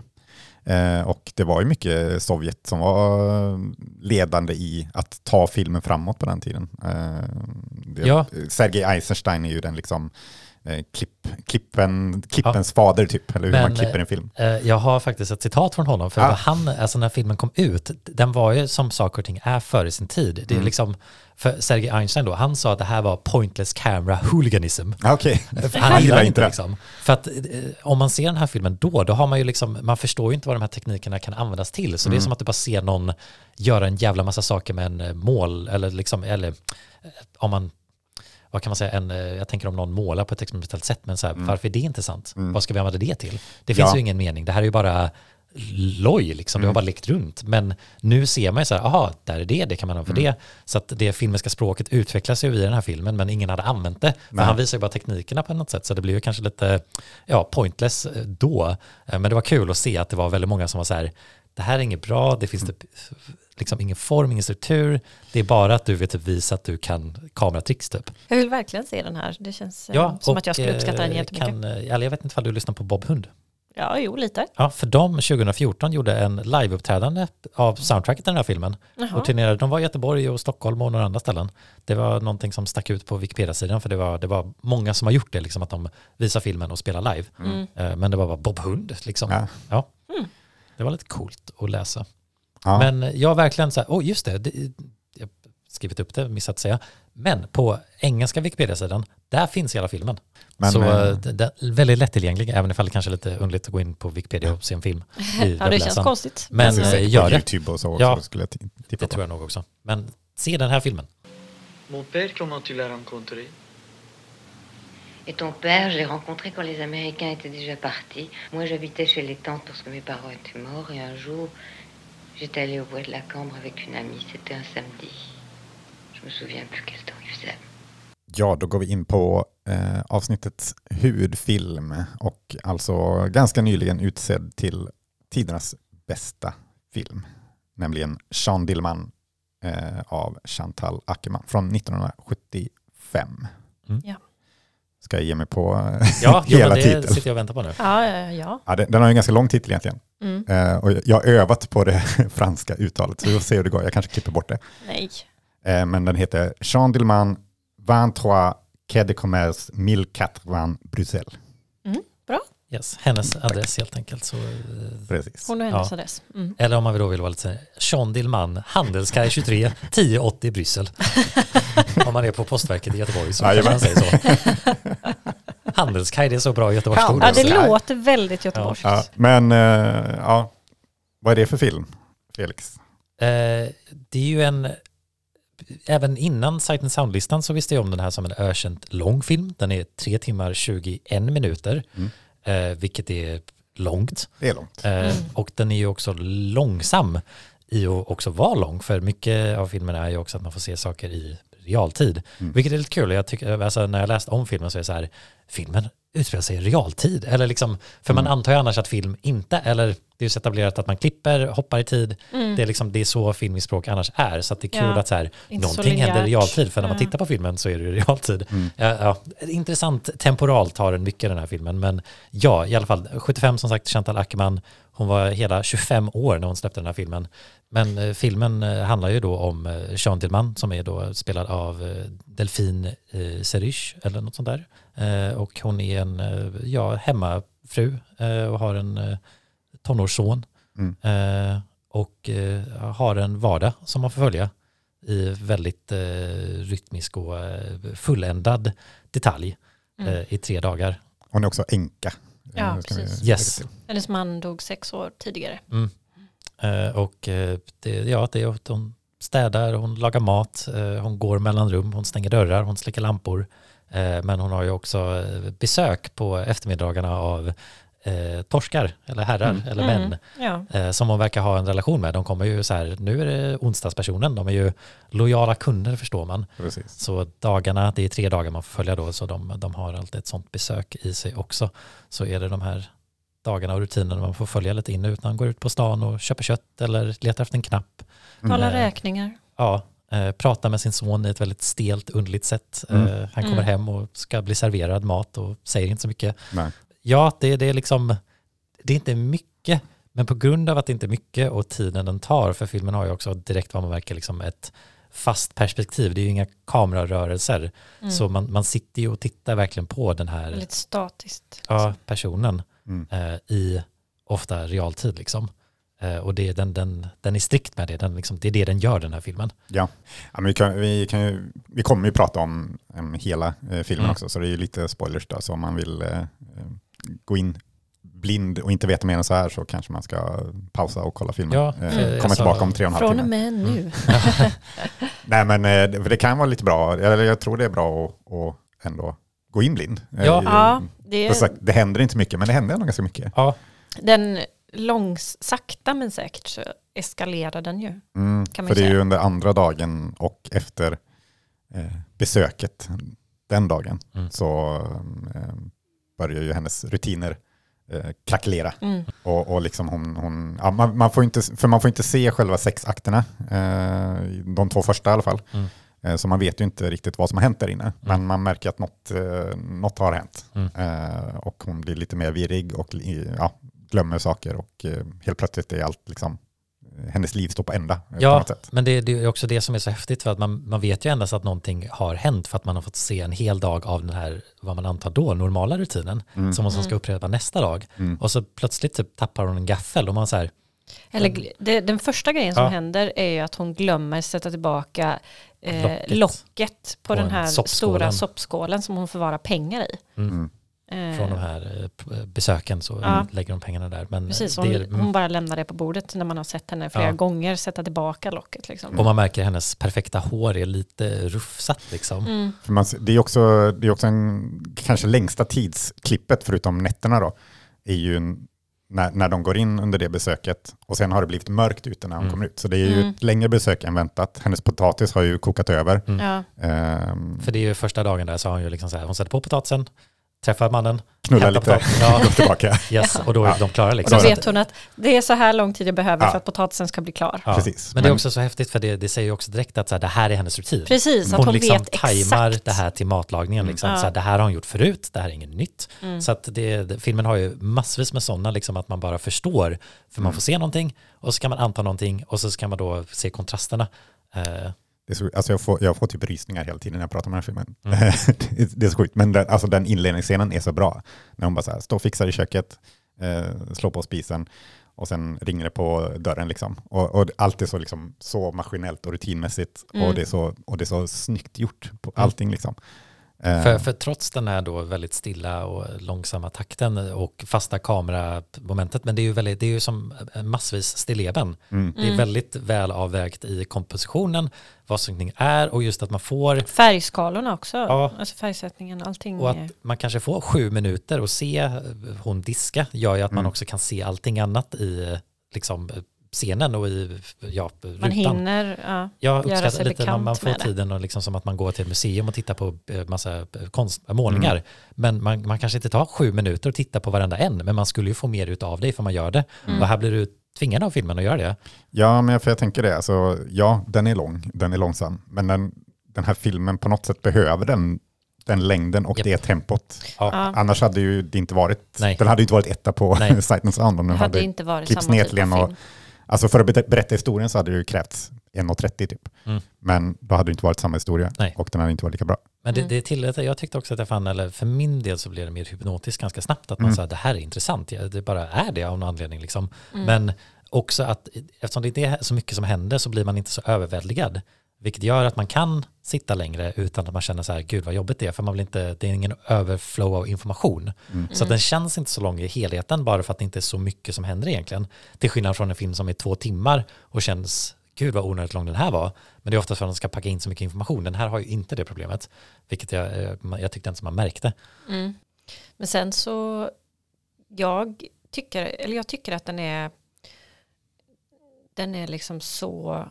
Eh, och det var ju mycket Sovjet som var ledande i att ta filmen framåt på den tiden. Det, Ja. Sergej Eisenstein är ju den liksom klipp, klippen, klippens fader typ, eller hur Men, man klipper en film. Eh, Jag har faktiskt ett citat från honom, för Ah. han, alltså när filmen kom ut, den var ju som saker och ting är före sin tid. Det är Mm. liksom, för Sergej Einstein då, han sa att det här var pointless camera hooliganism. Ah, Okej, För han gillar inte det. Liksom. För att eh, om man ser den här filmen då, då har man ju liksom, man förstår ju inte vad de här teknikerna kan användas till. Så det är som att du bara ser någon göra en jävla massa saker med en eh, mål, eller liksom, eller eh, om man vad kan man säga, en, eh, jag tänker om någon målar på ett experimentellt sätt, men så här, varför är det intressant? Vad ska vi använda det till? Det finns Ja. ju ingen mening. Det här är ju bara loj, liksom. det har bara lekt runt. Men nu ser man ju så här, aha, där är det, det kan man ha för det. Så att det filmiska språket utvecklas ju i den här filmen, men ingen hade använt det. För Nej. han visar ju bara teknikerna på något sätt, så det blir ju kanske lite, ja, pointless eh, då. Eh, Men det var kul att se att det var väldigt många som var så här, det här är inget bra, det finns typ, liksom ingen form, ingen struktur. Det är bara att du vill typ visa att du kan kameratricks typ. Jag vill verkligen se den här. Det känns eh, som att jag skulle uppskatta den eh, jättemycket. Kan, eh, eller jag vet inte om du lyssnar på Bob Hund. Ja, jo, lite. Ja, för de 2014 gjorde en liveuppträdande av soundtracket till den här filmen. Jaha. Och turnerade. De var i Göteborg och Stockholm och några andra ställen. Det var någonting som stack ut på Wikipedia-sidan för det var, det var många som har gjort det, liksom att de visar filmen och spelar live. Mm. Eh, Men det var bara Bob Hund liksom. Ja. Ja. Mm. Det var lite coolt att läsa. Ja. Men jag har verkligen så här, oh just det, det jag har skrivit upp det, missat att säga. Men på engelska Wikipedia-sidan, där finns hela filmen. Men, så eh, det, det är väldigt lättillgänglig, även ifall det kanske är lite underligt att gå in på Wikipedia och se en film i Ja, det känns konstigt. Men eh, gör det, YouTube och så också. Ja. Skulle jag det på. tror jag nog också. Men se den här filmen. Mon père, comment tu l'as rencontré Et ton père, je l'ai rencontré quand les Américains étaient déjà partis. Moi, j'habitais chez les tantes parce que mes parents étaient morts. Et un jour, j'étais allée au bois de la Cambre avec une amie. C'était un samedi. Je me souviens plus quel temps il faisait. Ja, då går vi in på eh, avsnittets huvudfilm och alltså ganska nyligen utsedd till tidernas bästa film, nämligen Jean Dillman eh, av Chantal Ackerman från 1975. Mm. Ja. Ska jag ge mig på Ja, hela men det titeln? sitter jag och väntar på nu. Ja, ja, ja. Ja, den, den har ju en ganska lång titel egentligen. Mm. Eh, och jag har övat på det franska uttalet, så vi får se hur det går. Jag kanske klipper bort det. Nej. Eh, men den heter Jean Dillman 23 Quai de Commerce 1080 Bruxelles. Bra. Yes, hennes adress helt enkelt. Så, eh, Precis. Hon och hennes Ja. adress. Mm. eller om man vill då vill vara lite så här, Sean Dillman, Handelskaj 23, 1080 Bryssel. om man är på postverket i Göteborg så kanske man Jajamän. säger så. Handelskaj, det är så bra Göteborgsord. Ja, det låter väldigt göteborgskt. Ja, men eh, ja, vad är det för film, Felix? Eh, det är ju en, även innan Sight and Sound-listan så visste jag om den här som en ökänt lång film. Den är 3 timmar 21 minuter, Mm. eh, vilket är långt. Det är långt. Eh, Och den är ju också långsam i att också vara lång, för mycket av filmen är ju också att man får se saker i realtid. Mm. Vilket är lite kul, jag tycker, alltså, när jag läste om filmen så är det så här, filmen utspelar sig i realtid. Eller liksom, för man Mm. antar ju annars att film inte, eller det är ju så etablerat att man klipper, hoppar i tid. Mm. Det, är liksom, det är så filmspråk annars är. Så att det är kul Ja, att så här, inte så någonting händer i realtid. För när man tittar på filmen så är det i realtid. Mm. Ja, ja, intressant temporalt har den mycket den här filmen. Men ja, i alla fall 75 som sagt, Chantal Ackerman. Hon var hela 25 år när hon släppte den här filmen. Men eh, filmen eh, handlar ju då om eh, Jean Dillman som är då spelad av eh, Delphine eh, Seriche eller något sånt där. Eh, och hon är en eh, ja, hemmafru eh, och har en eh, tonårsson. Mm. Eh, och eh, har en vardag som man får följa i väldigt eh, rytmisk och eh, fulländad detalj Mm. eh, i tre dagar. Hon är också änka. Ja, precis. Yes. Hennes man dog sex år tidigare. Mm. Eh, och det, ja, det är hon städar, hon lagar mat, eh, hon går mellan rum, hon stänger dörrar, hon släcker lampor. Eh, men hon har ju också eh, besök på eftermiddagarna av eh, torskar eller herrar Mm. eller män. Ja. eh, som hon verkar ha en relation med. De kommer ju så här, nu är det onsdagspersonen, de är ju lojala kunder förstår man. Precis. Så dagarna, det är tre dagar man får följa då, så de, de har alltid ett sånt besök i sig också. Så är det de här dagarna och rutinerna man får följa lite in och ut när man går ut på stan och köper kött eller letar efter en knapp. Tala Mm. räkningar. Ja, eh, prata med sin son i ett väldigt stelt, underligt sätt. Mm. Eh, han kommer Mm. hem och ska bli serverad mat och säger inte så mycket. Nej. Ja, det, det är liksom, det är inte mycket, men på grund av att det inte är mycket och tiden den tar, för filmen har ju också direkt vad man märker liksom ett fast perspektiv, det är ju inga kamerarörelser, Mm. så man, man sitter ju och tittar verkligen på den här statiskt. ja, personen Mm. eh, i ofta realtid liksom. Eh, och det den, den, den är strikt med det, den liksom, det är det den gör den här filmen. Ja, ja men vi, kan, vi, kan ju, vi kommer ju prata om, om hela eh, filmen Mm. också, så det är ju lite spoilers där. Så om man vill eh, gå in blind och inte veta mer än så här så kanske man ska pausa och kolla filmen. Ja, eh, för komma alltså- tillbaka om tre och en halv Från och timme. med nu. Nej men för det kan vara lite bra, eller jag tror det är bra att, att ändå gå in blind. Ja. Ja, det sagt, det händer inte mycket, men det händer ändå ganska mycket. Ja, Den långs, sakta men säkert så eskalerar den ju. Mm, kan man för det är säga. ju under andra dagen och efter eh, besöket den dagen Mm. så eh, börjar ju hennes rutiner eh, krackelera. Mm. Och, och liksom hon, hon, ja, man, man får inte, för man får inte se själva sexakterna, eh, de två första i alla fall. Mm. Eh, så man vet ju inte riktigt vad som har hänt där inne. Men man märker att något, eh, något har hänt. Mm. Eh, och hon blir lite mer virrig och ja, glömmer saker och eh, helt plötsligt är allt liksom, eh, hennes liv står på ända. eh, På Ja, något sätt. men det, det är också det som är så häftigt för att man, man vet ju endast att någonting har hänt för att man har fått se en hel dag av den här, vad man antar då, normala rutinen Mm. som hon som ska upprepa nästa dag. Mm. Och så plötsligt typ tappar hon en gaffel och man så här, Eller, det, den första grejen som Ja. händer är ju att hon glömmer sätta tillbaka eh, Locket. locket, på, På den en här soppskålen. stora soppskålen som hon förvarar pengar i. Mm. Eh, från de här eh, p- besöken så Ja. lägger de pengarna där. Men Precis, det hon, är, mm. hon bara lämnar det på bordet när man har sett henne flera Ja. gånger sätta tillbaka locket. Liksom. och man märker hennes perfekta hår är lite rufsat liksom. Mm. För man, det är också, det är också en, kanske längsta tidsklippet, förutom nätterna då, är ju när, när de går in under det besöket och sen har det blivit mörkt ute när hon Mm. kommer ut. Så det är ju Mm. ett längre besök än väntat. Hennes potatis har ju kokat över. Mm. Ja. Ehm, För det är ju första dagen där så har hon ju liksom så här, hon sätter på potatisen, träffar mannen, knulla lite, ja, gå tillbaka. yes, och då är Ja. de klara Och liksom. så Så vet hon att det är så här lång tid jag behöver Ja. för att potatisen ska bli klar. Ja. Precis. Men det är också så häftigt för det, det säger ju också direkt att så här, det här är hennes rutin. Precis, att hon hon, liksom vet tajmar exakt. det här till matlagningen. Mm. Liksom. Ja. Så här, det här har hon gjort förut, det här är inget nytt. Mm. Så att det, filmen har ju massvis med sådana, liksom, att man bara förstår. För man Mm. får se någonting och så kan man anta någonting och så kan man då se kontrasterna. Eh, Det är så, alltså jag, får, jag får typ rysningar hela tiden när jag pratar om den här filmen. Mm. det, är- det är så sjukt. Men den, alltså den inledningsscenen är så bra. När hon bara så här, står och fixar i köket, eh, slår på spisen och sen ringer det på dörren. Liksom. Och, och allt är så, liksom, så maskinellt och rutinmässigt. Mm. Och, det är så, och det är så snyggt gjort på allting. Liksom. Eh, för, för trots den här då väldigt stilla och långsamma takten och fasta kameramomentet, men det är ju, väldigt, det är ju som massvis stilleben. mm. Det är väldigt väl avvägt i kompositionen, vad synkning är och just att man får Färgskalorna också, Ja. alltså färgsättningen, allting. Och är- att man kanske får sju minuter och se hon diska gör ju att man Mm. också kan se allting annat i liksom, scenen och i ja, rutan. man hinner, ja. Jag göra uppskattar sig lite när man får tiden och liksom som att man går till ett museum och tittar på eh, massa eh, konst, målningar. Mm. Men man, man kanske inte tar sju minuter och tittar på varenda en, men man skulle ju få mer ut av det för man gör det. Mm. Och här blir du tvingad av filmen att göra det. Ja, men jag, för jag tänker det. Alltså, ja, den är lång, den är långsam. Men den, den här filmen på något sätt behöver den, den längden och Japp. det tempot. Ja. Annars hade ju det inte varit, Nej. den hade ju inte varit etta på Nej. Sight and Sound om den hade hade inte varit klippts samma ner typ till en och, film. Alltså för att ber- berätta historien så hade det ju krävts 1.30 typ. Mm. Men då hade det inte varit samma historia Nej. och den hade inte varit lika bra. Men det, Mm. det tillät, jag tyckte också att jag fann, eller för min del så blev det mer hypnotiskt ganska snabbt, att man Mm. sa det här är intressant, det bara är det av någon anledning. Liksom. Mm. Men också att eftersom det inte är så mycket som händer så blir man inte så överväldigad. Vilket gör att man kan sitta längre utan att man känner så här, gud vad jobbigt det är, för man vill inte, det är ingen överflow av information. Mm. Så den känns inte så lång i helheten bara för att det inte är så mycket som händer egentligen. Till skillnad från en film som är två timmar och känns, gud vad onödigt lång den här var. Men det är oftast för att de ska packa in så mycket information. Den här har ju inte det problemet, vilket jag, eh, jag tyckte inte som man märkte. Mm. Men sen så, jag tycker, eller jag tycker att den är, den är liksom så,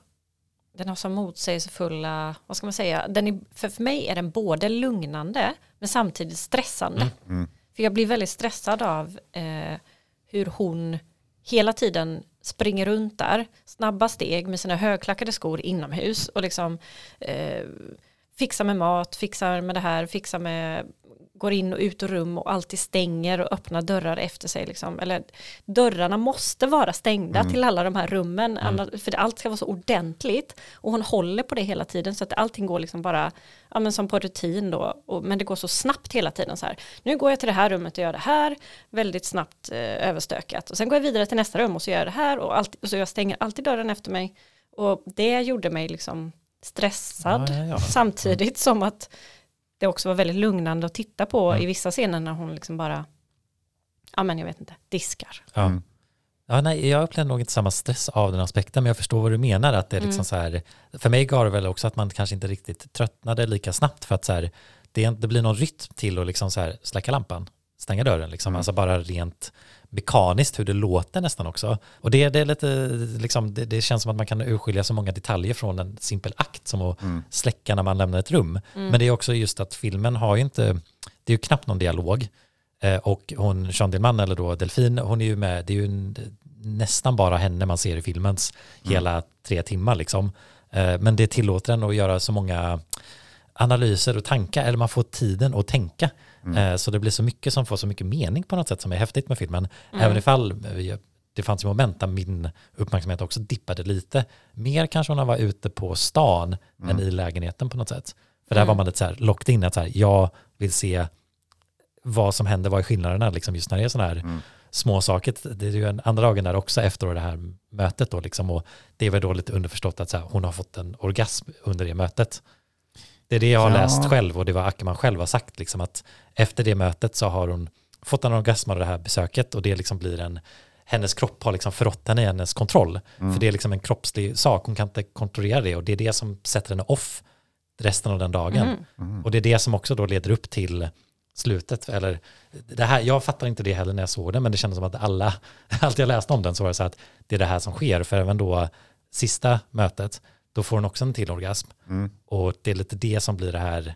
den har så motsägelsefulla, vad ska man säga, den är, för, för mig är den både lugnande men samtidigt stressande. Mm. Mm. För jag blir väldigt stressad av eh, hur hon hela tiden springer runt där, snabba steg med sina högklackade skor inomhus och liksom eh, fixar med mat, fixar med det här, fixar med går in och ut ur rum och alltid stänger och öppnar dörrar efter sig. Liksom. Eller, dörrarna måste vara stängda Mm. till alla de här rummen, annars, för det, allt ska vara så ordentligt. Och hon håller på det hela tiden så att allting går liksom bara, ja, men som på rutin då, och, men det går så snabbt hela tiden så här. Nu går jag till det här rummet och gör det här, väldigt snabbt eh, överstökat. Och sen går jag vidare till nästa rum och så gör jag det här och, alltid, och så jag stänger alltid dörren efter mig. Och det gjorde mig liksom stressad Ja, ja, ja. samtidigt som att det också var väldigt lugnande att titta på Mm. i vissa scener när hon liksom bara, ja men jag vet inte, diskar. Ja. Mm. Ja, nej, jag upplevde nog inte samma stress av den aspekten, men jag förstår vad du menar. Att det är liksom Mm. så här, för mig gav det väl också att man kanske inte riktigt tröttnade lika snabbt för att så här, det, det blir någon rytm till att liksom så här, släcka lampan, stänga dörren. Liksom. Mm. Alltså bara rent mekaniskt hur det låter nästan också. Och det, det är lite, liksom, det, det känns som att man kan urskilja så många detaljer från en simpel akt som att Mm. släcka när man lämnar ett rum. Men det är också just att filmen har ju inte, det är ju knappt någon dialog. Eh, och hon, Jean Dillman, eller då Delfin, hon är ju med, det är ju en, nästan bara henne man ser i filmens hela tre timmar liksom. Eh, men det tillåter en att göra så många analyser och tankar, eller man får tiden att tänka. Eh, så det blir så mycket som får så mycket mening på något sätt som är häftigt med filmen. Även ifall det fanns moment där min uppmärksamhet också dippade lite. Mer kanske när man var ute på stan än i lägenheten på något sätt. För där var man lite så här locked in att så här, jag vill se vad som händer, vad är skillnaderna liksom just när det är sådana här små saker. Det är ju en andra dagen där också efter det här mötet då liksom och det är väl då lite underförstått att så här, hon har fått en orgasm under det mötet. Det är det jag har Ja. läst själv och det var Ackerman själv har sagt liksom att efter det mötet så har hon fått en orgasm av det här besöket och det liksom blir en hennes kropp har liksom förrått henne i hennes kontroll. För det är liksom en kroppslig sak, hon kan inte kontrollera det och det är det som sätter henne off resten av den dagen. Och det är det som också då leder upp till slutet. Eller det här, jag fattar inte det heller när jag såg den, men det kändes som att alla, allt jag läste om den så var det så att det är det här som sker. För även då sista mötet, då får hon också en till orgasm. Mm. Och det är lite det som blir det här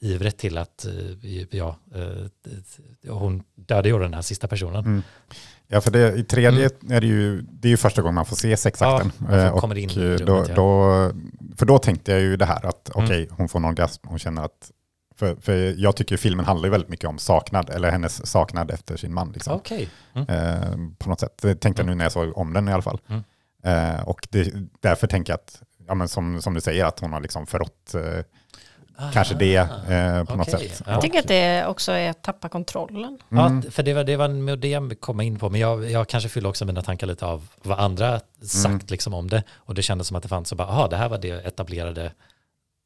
ivret till att eh, ja, eh, hon dödade ju den här sista personen. Mm. Ja, för det, i tredje är det ju, det är ju första gången man får se sexakten. Ja, Eh, kommer in eh, rummet, då, ja. då, för då tänkte jag ju det här att Mm. okej, hon får en orgasm, hon känner att för, för jag tycker filmen handlar ju väldigt mycket om saknad, eller hennes saknad efter sin man. Liksom. Okej. Mm. Eh, på något sätt. Det tänkte jag nu när jag såg om den i alla fall. Mm. Eh, och det, därför tänker jag att, ja, men som, som du säger, att hon har liksom förrått eh, kanske det eh, på något Ah, okej. sätt. Ja. Jag tänker att det också är att tappa kontrollen. Mm. Ja, för det var det, var med det jag kom in på, men jag, jag kanske fyller också mina tankar lite av vad andra sagt Mm. liksom om det. Och det kändes som att det fanns så bara, aha, det här var det etablerade,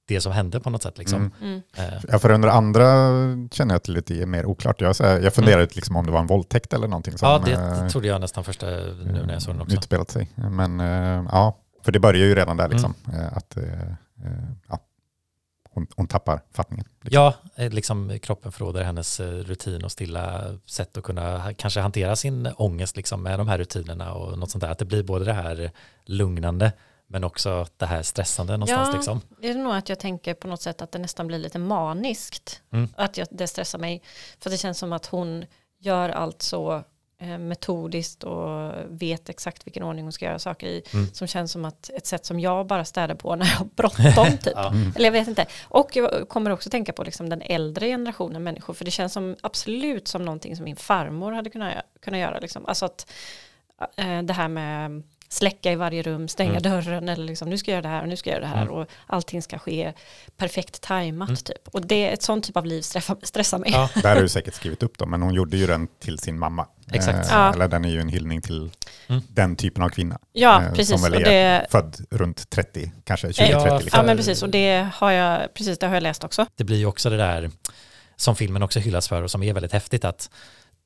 det som hände på något sätt liksom. Mm. Eh, Ja, för under andra känner jag att det lite är mer oklart. Jag, här, jag funderar ut liksom om det var en våldtäkt eller någonting som ja, det eh, trodde jag nästan första nu när jag såg den också. utspelat sig. Men ja, för det börjar ju redan där liksom. Mm. Att, eh, eh, ja, hon, hon tappar fattningen. Liksom. Ja, liksom kroppen förråder hennes rutin och stilla sätt att kunna kanske hantera sin ångest liksom med de här rutinerna och något sånt där. Att det blir både det här lugnande men också det här stressande någonstans Ja. liksom. Det är nog att jag tänker på något sätt att det nästan blir lite maniskt. Mm. Att jag, det stressar mig. För det känns som att hon gör allt så metodiskt och vet exakt vilken ordning hon ska göra saker i. Mm. Som känns som att ett sätt som jag bara städar på när jag har bråttom typ. Ja. Eller jag vet inte. Och jag kommer också tänka på liksom den äldre generationen människor. För det känns som absolut som någonting som min farmor hade kunnat, kunnat göra. Liksom. Alltså att eh, det här med släcka i varje rum, stänga Mm. dörren eller liksom nu ska jag göra det här och nu ska jag göra det här Mm. och allting ska ske perfekt tajmat typ. Och det, ett sånt typ av liv stressar, stressar mig. Ja. Där har du säkert skrivit upp dem, men hon gjorde ju den till sin mamma. Exakt. Eh, Ja. Eller den är ju en hyllning till Mm. den typen av kvinna. Ja, eh, precis. Som väl är det, född runt 30, kanske 20-30. Ja, liksom. ja, men precis. Och det har jag, precis, det har jag läst också. det blir ju också det där som filmen också hyllas för och som är väldigt häftigt att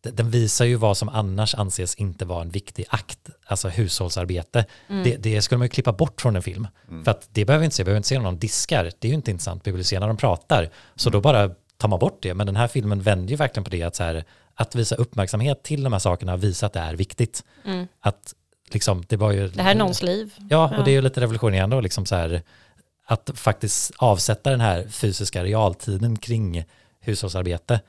den visar ju vad som annars anses inte vara en viktig akt, alltså hushållsarbete. Mm. Det, det skulle man ju klippa bort från en film. För att det behöver vi inte se, vi behöver inte se någon diskar, det är ju inte intressant, vi vill se när de pratar. Så då bara tar man bort det, men den här filmen vänder ju verkligen på det att så här, att visa uppmärksamhet till de här sakerna, visa att det är viktigt. Mm. Att liksom, det var ju... Det här är någons liv. Ja, och Ja. det är ju lite revolutionerande och liksom så här, att faktiskt avsätta den här fysiska realtiden kring hushållsarbete.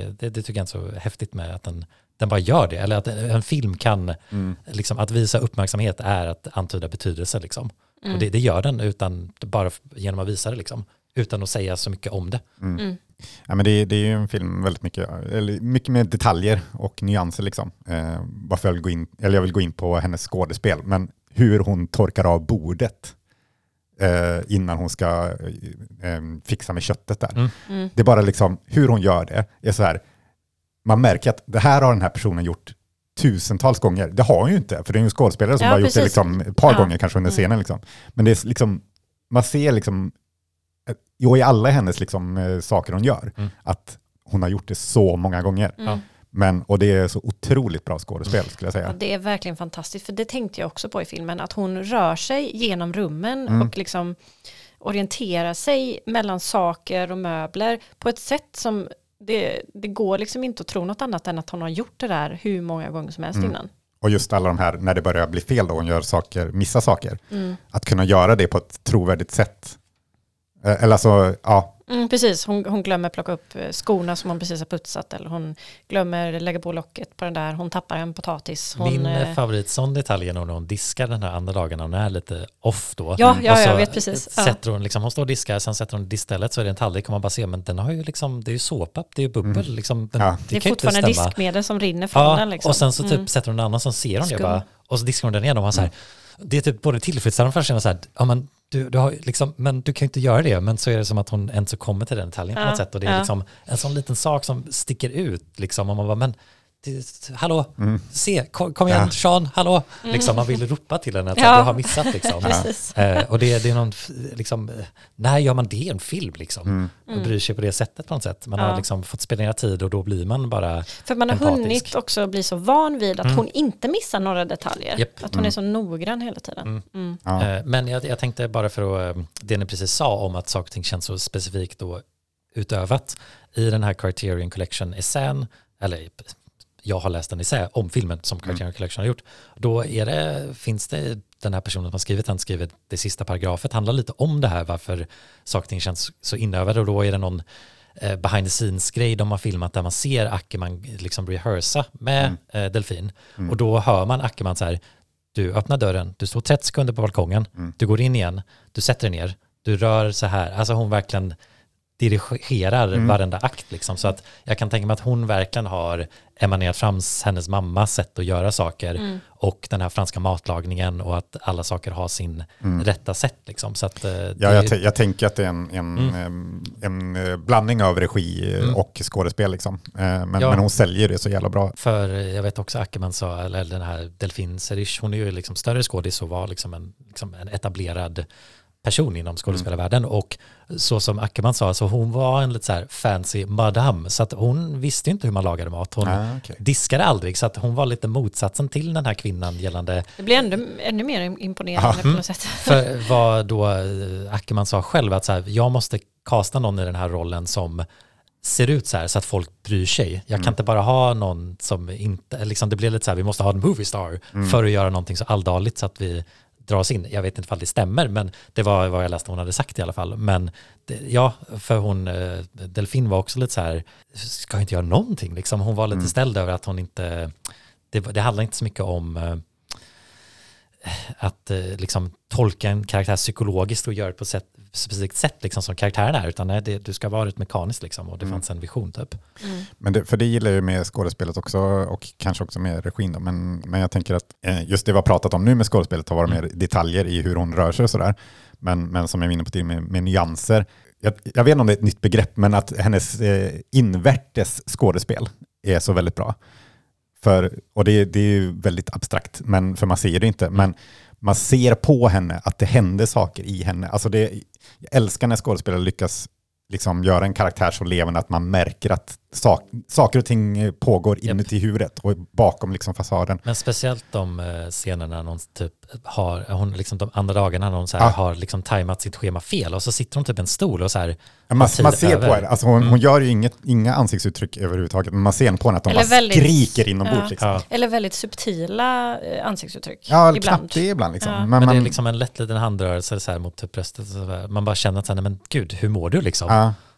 Eh, Det, det tycker jag är så häftigt med att den, den bara gör det. Eller att en film kan, Mm. liksom, att visa uppmärksamhet är att antyda betydelse. Liksom. Mm. Och det, det gör den utan, bara genom att visa det. Liksom, utan att säga så mycket om det. Mm. Ja, men det, det är ju en film väldigt mycket, eller mycket med detaljer och nyanser. Liksom. Eh, varför jag, vill gå in, eller jag vill gå in på hennes skådespel, men hur hon torkar av bordet innan hon ska eh, eh, fixa med köttet där. Mm. Mm. Det är bara liksom hur hon gör det. är så här, Man märker att det här har den här personen gjort tusentals gånger. Det har hon ju inte, för det är ju en skådespelare som Ja, bara gjort det precis. liksom ett par Ja. gånger kanske under Mm. scenen. Liksom. Men det är liksom, man ser liksom, eh, jo, i alla hennes liksom, eh, saker hon gör, Mm. att hon har gjort det så många gånger. Mm. Men, och det är så otroligt bra skådespel skulle jag säga. Ja, det är verkligen fantastiskt, för det tänkte jag också på i filmen, att hon rör sig genom rummen Mm. och liksom orienterar sig mellan saker och möbler på ett sätt som det, det går liksom inte att tro något annat än att hon har gjort det där hur många gånger som helst Mm. innan. Och just alla de här, när det börjar bli fel då, hon gör saker, missar saker. Mm. Att kunna göra det på ett trovärdigt sätt. Eh, Eller alltså, ja, Mm, precis, hon, hon glömmer plocka upp eh, skorna som hon precis har putsat eller hon glömmer lägga på locket på den där, hon tappar en potatis. Hon, Min eh, eh, favorit sån detalj är nog när hon diskar den här andra dagen, när hon är lite off då. Ja, ja, Och så jag vet precis. Ja. Sätter hon, liksom, hon står och diskar, sen sätter hon diskstället så är det en tallrik och man bara ser, men den har ju liksom, det är ju såpa, det är ju bubbel, liksom, den, Ja. det är ju inte fortfarande stämma. diskmedel som rinner från Ja, den. Liksom. och sen så typ Mm. sätter hon en annan som ser hon det Skum. bara, och så diskar hon den igen och man så här, det är typ både tillfredsställande för att känna så här, ja men du, du har liksom, men du kan inte göra det, men så är det som att hon ens kommer till den detaljen på Ja, något sätt och det är ja. liksom en sån liten sak som sticker ut liksom och man bara, men hallå, se, kom, kom igen, Ja. Sean, hallå, liksom man vill ropa till henne att Mm. Ja. du har missat liksom. Precis. Eh, och det, det är någon, liksom, när gör man det i en film liksom? Mm. Och bryr sig på det sättet på något sätt. Man Ja. har liksom fått spendera tid och då blir man bara För man har empatisk. hunnit också bli så van vid att hon inte missar några detaljer. Japp. Att hon är så noggrann hela tiden. Mm. ja. Eh, Men jag, jag tänkte bara för att, eh, det ni precis sa om att saker och ting känns så specifikt och utövat. I den här Criterion Collection-essän, eller jag har läst en essä om filmen som Criterion Collection har gjort, då är det, finns det den här personen som har skrivit den, skrivit det sista paragrafet, handlar lite om det här, varför saker och ting känns så inövade och då är det någon eh, behind the scenes-grej de har filmat där man ser Ackerman liksom rehearsa med eh, Delfin. Och då hör man Ackerman så här, du öppnar dörren, du står 30 sekunder på balkongen, du går in igen, du sätter dig ner, du rör så här, alltså hon verkligen dirigerar varenda akt liksom. Så att jag kan tänka mig att hon verkligen har emanerat fram hennes mammas sätt att göra saker och den här franska matlagningen och att alla saker har sin rätta sätt liksom. Så att, eh, det Ja, jag, jag tänker att det är en, en, Mm. em, en, eh, blandning av regi eh, och skådespel. Liksom. Eh, Men, Ja. men hon säljer det så jävla bra. För jag vet också Ackerman sa, eller den här Delfin Serish, hon är ju liksom större skådis och var liksom en, liksom en etablerad person inom skådespelarvärlden och så som Ackerman sa, så hon var en lite så här fancy madame så att hon visste inte hur man lagade mat. Hon Ah, okej. diskade aldrig så att hon var lite motsatsen till den här kvinnan gällande Det blir ännu, ännu mer imponerande på något sätt. för vad då eh, Ackerman sa själv att så här, jag måste kasta någon i den här rollen som ser ut så här så att folk bryr sig. Jag kan inte bara ha någon som inte, liksom det blir lite så här, vi måste ha en movie star för att göra någonting så alldagligt så att vi dras in. Jag vet inte ifall det stämmer, men det var vad jag läste hon hade sagt i alla fall. Men det, ja, för hon, eh, Delfin var också lite så här, ska inte göra någonting liksom? Hon var lite ställd över att hon inte, det, det handlar inte så mycket om eh, att eh, liksom tolka en karaktär psykologiskt och göra det på sätt, specifikt sätt liksom som karaktären är, utan nej, det, du ska vara rätt mekaniskt liksom och det fanns en vision typ. Men det, för det gillar jag ju med skådespelet också och kanske också med regin. Då. Men, men jag tänker att eh, just det vi har pratat om nu med skådespelet har varit mer detaljer i hur hon rör sig och sådär. Men, men som jag var inne på tidigare med, med nyanser. Jag, jag vet inte om det är ett nytt begrepp, men att hennes eh, invärtes skådespel är så väldigt bra. För, och det, det är ju väldigt abstrakt, men, för man ser det inte. Men man ser på henne att det händer saker i henne. Alltså det, jag älskar när skådespelare lyckas liksom göra en karaktär så levande att man märker att sak, saker och ting pågår inuti huvudet och bakom liksom fasaden. Men speciellt de eh, scenerna när hon typ har, hon liksom de andra dagarna när hon så här Ja. har liksom tajmat sitt schema fel och så sitter hon typ i en stol och så här Man, man ser över. på henne, alltså hon, hon gör ju inget, inga ansiktsuttryck överhuvudtaget, men man ser på henne att de Eller bara väldigt- skriker inombords. Ja. Liksom. Ja. Eller väldigt subtila eh, ansiktsuttryck. Ja, ibland. knappt det ibland. Liksom. Ja. Men, Men, det man, är liksom en lätt liten handrörelse så här mot typ bröstet. Så här, man bara känner att så här, nej, men gud, hur mår du liksom?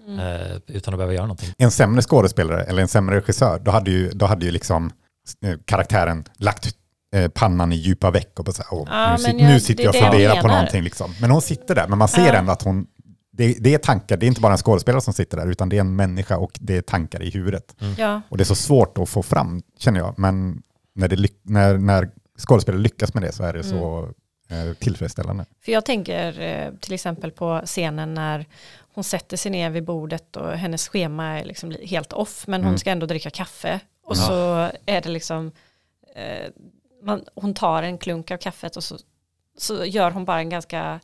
Ja. Eh, utan att behöva göra någonting. en sämre skådespelare eller en sämre regissör, då hade ju, då hade ju liksom eh, karaktären lagt eh, pannan i djupa veck och bara så här, Ja, nu, sit, jag- nu sitter jag och funderar på menar. någonting. Liksom. Men hon sitter där, men man ser Ja. ändå att hon, det, det är tankar, det är inte bara en skådespelare som sitter där, utan det är en människa och det är tankar i huvudet. Ja. Och det är så svårt att få fram, känner jag, men när, det, när, när skådespelare lyckas med det så är det så Mm. eh, tillfredsställande. För jag tänker till exempel på scenen när hon sätter sig ner vid bordet och hennes schema är liksom li- helt off men Mm. hon ska ändå dricka kaffe och så är det liksom eh, man, hon tar en klunk av kaffet och så, så gör hon bara en ganska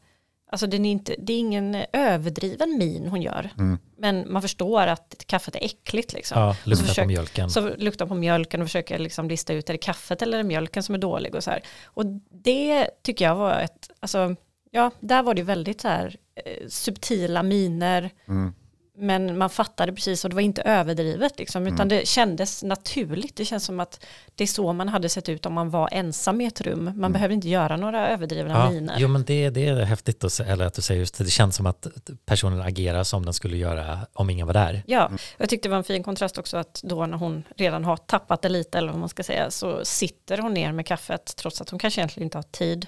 alltså den är inte, det är ingen överdriven min hon gör Mm. men man förstår att kaffet är äckligt liksom. Ja, lukta på försök- mjölken. Så luktar på mjölken och försöker liksom lista ut är det kaffet eller är det mjölken som är dålig och så här. Och det tycker jag var ett, alltså, ja, där var det väldigt så här eh, subtila miner. Mm. men man fattade precis och det var inte överdrivet liksom, Mm. utan det kändes naturligt. Det känns som att det är så man hade sett ut om man var ensam i ett rum. Man Mm. behövde inte göra några överdrivna Ja, miner. jo men det, det är häftigt att, eller att du säger just det. Det känns som att personen agerar som den skulle göra om ingen var där. Ja, jag tyckte det var en fin kontrast också att då när hon redan har tappat det lite eller vad man ska säga så sitter hon ner med kaffet trots att hon kanske egentligen inte har tid.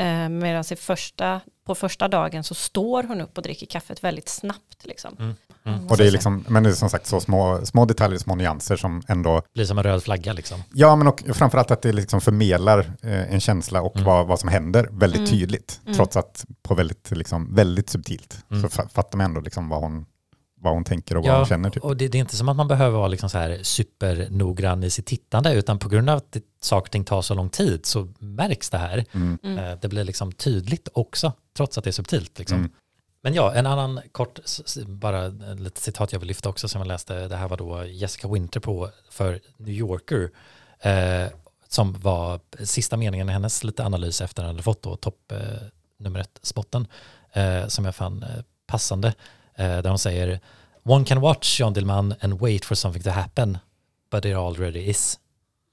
Eh, Medan i första, på första dagen så står hon upp och dricker kaffet väldigt snabbt. Liksom. Mm, mm. Och det är liksom, men det är som sagt så små, små detaljer, små nyanser som ändå, Blir som en röd flagga liksom. ja men och framförallt att det liksom förmedlar eh, en känsla och Mm. vad, vad som händer väldigt Mm. tydligt. Mm. Trots att på väldigt, liksom, väldigt subtilt Mm. så fa- fattar man ändå liksom vad, hon, vad hon tänker och vad Ja, hon känner. Typ. och det, det är inte som att man behöver vara liksom så här supernoggrann i sitt tittande utan på grund av att det, saker och ting tar så lång tid så märks det här. Mm. Mm. Eh, Det blir liksom tydligt också trots att det är subtilt. Liksom. Mm. Men ja, en annan kort, bara lite citat jag vill lyfta också som jag läste, det här var då Jessica Winter på för New Yorker, eh, som var sista meningen i hennes lite analys efter att hon hade fått då topp eh, nummer ett spotten, eh, som jag fann eh, passande, där hon säger One can watch John Dillman and wait for something to happen, but it already is.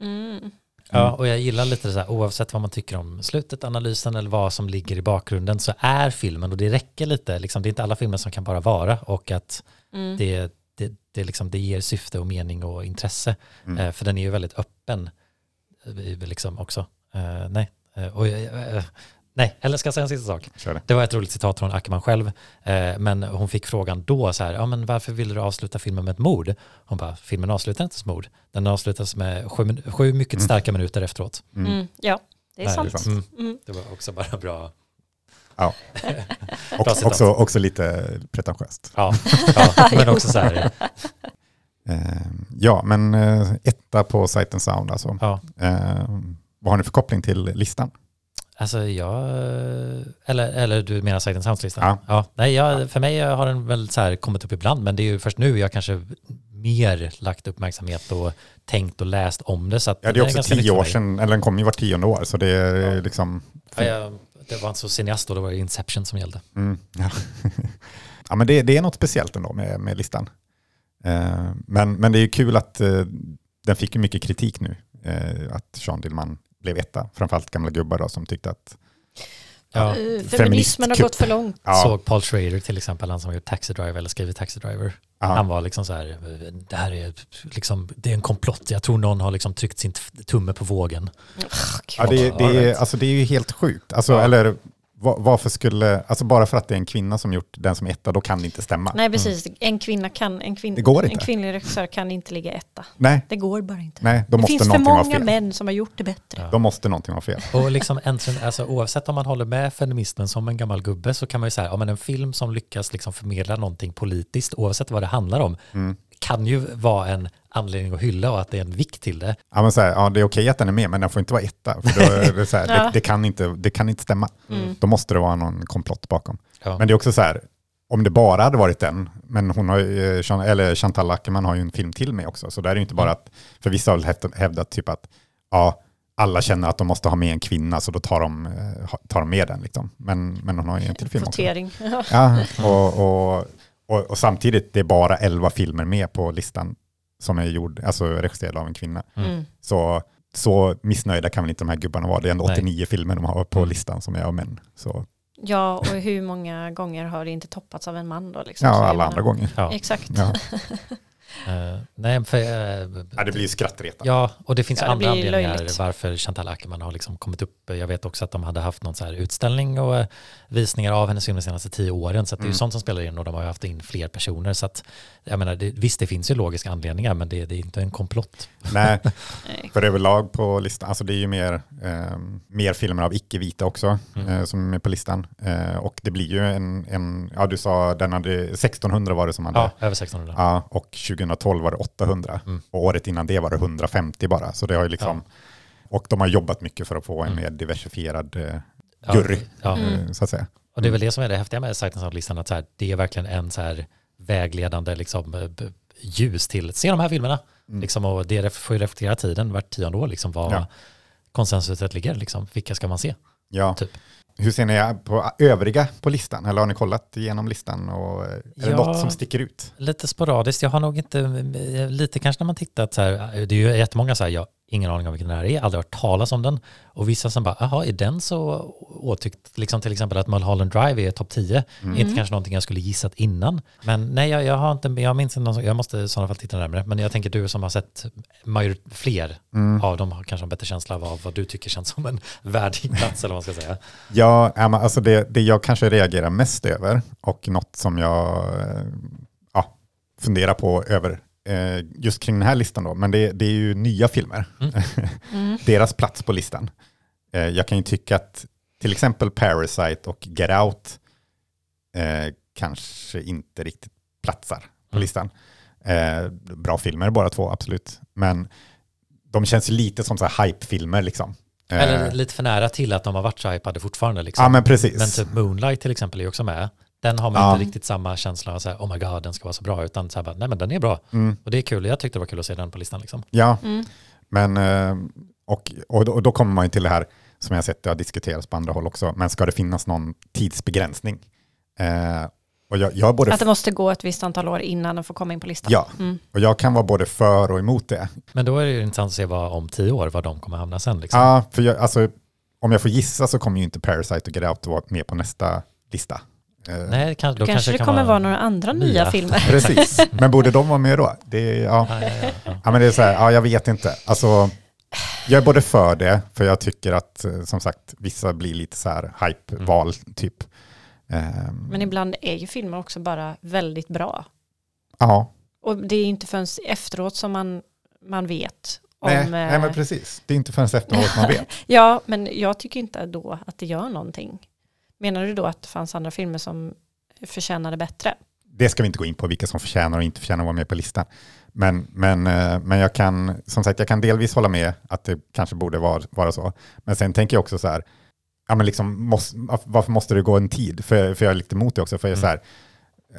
Mm. Ja, och jag gillar lite så här, oavsett vad man tycker om slutet, analysen eller vad som ligger i bakgrunden så är filmen, och det räcker lite, liksom, det är inte alla filmer som kan bara vara och att Mm. det, det, det, liksom, det ger syfte och mening och intresse. Mm. Eh, för den är ju väldigt öppen eh, liksom också. Eh, nej, eh, och, eh, nej, eller ska jag säga en sista sak? Det. Det var ett roligt citat från Ackerman själv, eh, men hon fick frågan då så här, ja men varför ville du avsluta filmen med ett mord? Hon bara, filmen avslutar inte som mord, den avslutas med sju, sju mycket Mm. starka minuter efteråt. Mm. Mm. Ja, det är Nej, sant. liksom. Mm. Mm. Det var också bara bra. Ja. Bra Och, citat. också, också lite pretentiöst. Ja, ja men också så här, Eh, ja, men eh, etta på Sight and Sound alltså. ja, Eh, vad har ni för koppling till listan? Alltså jag, eller, eller du menar Sight Sounds-listan? Ja. Nej, jag, för mig har den väl så här kommit upp ibland, men det är ju först nu jag kanske mer lagt uppmärksamhet och tänkt och läst om det. Så Ja, det är också nytt tio för år sedan, eller den kommer ju vart tionde år, så det är Ja. liksom... Ja, jag, det var inte så cineast då, det var Inception som gällde. Mm, ja. ja, men det, det är något speciellt ändå med, med listan. Eh, men, men det är ju kul att eh, den fick mycket kritik nu, eh, att Sean Dillman blev etta. Framförallt gamla gubbar då, som tyckte att... Ja. Eh. Feminismen har gått för långt. Ja, Såg Paul Schrader till exempel, han som gjort Taxi Driver eller skrivit Taxi Driver. ja, Han var liksom så här, det här är liksom, det är en komplott. Jag tror någon har liksom tryckt sin tumme på vågen. ja, det, det, är, alltså, det är ju helt sjukt. Alltså, Ja. Eller varför skulle... Alltså bara för att det är en kvinna som gjort den som är etta, då kan det inte stämma. Nej, precis. En kvinna kan, en, kvin, Det går en inte. kvinnlig regissör kan inte ligga etta. Nej, Det går bara inte. nej, då det måste finns för många män som har gjort det bättre. Ja. Då måste någonting vara fel. Och liksom äntligen, alltså, oavsett om man håller med feminismen som en gammal gubbe så kan man ju säga, ja men en film som lyckas liksom förmedla någonting politiskt, oavsett vad det handlar om, Mm. kan ju vara en anledning att hylla och att det är en vikt till det. Ja, men så här, ja, det är okej att den är med, men den får inte vara etta. För det, så här, Ja. det, det, kan inte, det kan inte stämma. Mm. Då måste det vara någon komplott bakom. Ja. Men det är också så här, om det bara hade varit den, men hon har eh, eller Chantal Ackerman har ju en film till med också, så där är det inte bara Mm. att, för vissa har väl hävdat, typ att, ja, alla känner att de måste ha med en kvinna, så då tar de, eh, tar de med den. Liksom. Men, men hon har ju en till film också. Kvotering. Ja, och, och, och, och samtidigt, det är bara elva filmer med på listan som är gjord, alltså regisserade av en kvinna. Mm. Så, så missnöjda kan väl inte de här gubbarna vara. Det är ändå Nej. 89 filmer de har på Mm. listan som är av män. Så, Ja, och hur många gånger har det inte toppats av en man då? Liksom? ja, alla andra gånger. Ja. Exakt. Ja. Eh, nej, för, eh, Ja, det blir ju skrattretande. Ja, och det finns Ja, det andra anledningar löjligt. varför Chantal Ackerman har liksom kommit upp. Jag vet också att de hade haft någon så här utställning och eh, visningar av hennes film de senaste tio åren. Så att det är ju Mm. sånt som spelar in och de har ju haft in fler personer. Så att, jag menar, det, visst det finns ju logiska anledningar men det, det är inte en komplott. Nej, för överlag på listan, alltså det är ju mer, eh, mer filmer av icke-vita också Mm. eh, som är på listan. Eh, och det blir ju en, en, ja du sa, den hade 1600 var det som hade, Ja, ja. över 1600. och 2012 var det 800. Mm. Och året innan det var det 150 bara. Så det har ju liksom, och de har jobbat mycket för att få en Mm. mer diversifierad eh, Ja, jury, Ja, Mm. eh, så att säga. och det är väl det som är det häftiga med Sightings Out-listan, att så här, det är verkligen en så här vägledande liksom, eh, ljus till, se de här filmerna. Mm. Liksom, och det får ju reflektera tiden vart tionde år, liksom, vad Ja. konsensuset ligger, liksom, vilka ska man se? Ja. Typ. hur ser ni på övriga på listan? Eller har ni kollat igenom listan? Och, är det Ja. något som sticker ut? Lite sporadiskt, jag har nog inte, lite kanske när man tittat så här, det är ju jättemånga så här, jag ingen aning om vilken det här är, aldrig hört talas om den. Och vissa som bara, jaha, är den så åtyckt, liksom till exempel att Mulholland Drive är topp 10, inte kanske någonting jag skulle gissat innan. Men nej, jag, jag har inte, jag minns inte, jag måste i sådana fall titta närmare. Men jag tänker du som har sett major, fler av dem har kanske en bättre känsla av vad du tycker känns som en värdig plats eller vad man ska säga. Ja, alltså det, det jag kanske reagerar mest över och något som jag eh, ja, funderar på över just kring den här listan då, men det, det är ju nya filmer. Deras plats på listan. Eh, jag kan ju tycka att till exempel Parasite och Get Out eh, kanske inte riktigt platsar på Mm. listan. Eh, bra filmer båda två, absolut. Men de känns ju lite som så här hype-filmer liksom. Eh, Eller lite för nära till att de har varit så hypade fortfarande. Liksom. ja, men precis. Men typ Moonlight till exempel är också med. Den har man Ja. inte riktigt samma känsla av så här, oh my god, den ska vara så bra, utan så här bara, nej men den är bra. Mm. Och det är kul, jag tyckte det var kul att se den på listan liksom. Ja, Mm. men eh, och, och, då, och då kommer man ju till det här som jag har sett det har diskuterats på andra håll också, men ska det finnas någon tidsbegränsning? Eh, och jag, jag både Att det måste gå ett visst antal år innan de får komma in på listan. Ja, Mm. och jag kan vara både för och emot det. Men då är det ju intressant att se vad om tio år, var de kommer hamna sen liksom. Ja, för jag, alltså, om jag får gissa så kommer ju inte Parasite och Get Out att vara med på nästa lista. Eh, Nej, kan, då Då kanske det kan kommer vara några andra nya, nya. filmer. Precis, men borde de vara med då? Det, ja. Ja, ja, ja, ja. Men det är så här, ja, jag vet inte. Alltså, jag är både för det, för jag tycker att eh, som sagt vissa blir lite så här hype-val typ. Ehm, Men ibland är ju filmer också bara väldigt bra. ja, Och det är inte förrän efteråt som man, man vet. Om, nej, eh, nej, men precis. Det är inte förrän efteråt man vet. Ja, men jag tycker inte då att det gör någonting. Menar du då att det fanns andra filmer som förtjänade bättre? Det ska vi inte gå in på, vilka som förtjänar och inte förtjänar att vara med på listan. Men, men, eh, men jag kan, som sagt, jag kan delvis hålla med att det kanske borde vara, vara så. Men sen tänker jag också så här, ja, men liksom, måste, varför måste det gå en tid? För, för jag är lite emot det också. För jag är så här,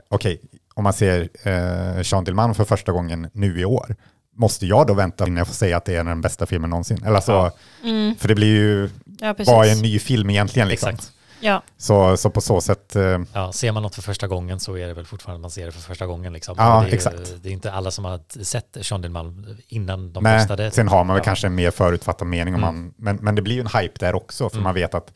okej, om man ser eh, Jean Dillman för första gången nu i år, måste jag då vänta innan jag får säga att det är den bästa filmen någonsin? Eller så, Ja. Mm, För det blir ju, ja, vad är en ny film egentligen? Liksom. Exakt. Ja, Så, så på så sätt, eh, Ja, ser man något för första gången så är det väl fortfarande att man ser det för första gången. Liksom. Ja, det är, exakt. Det är inte alla som har sett Sean Dillman innan de Nej, röstade. sen har man väl Ja. kanske en mer förutfattad mening om Mm. man, men, men det blir ju en hype där också, för Mm. man vet att,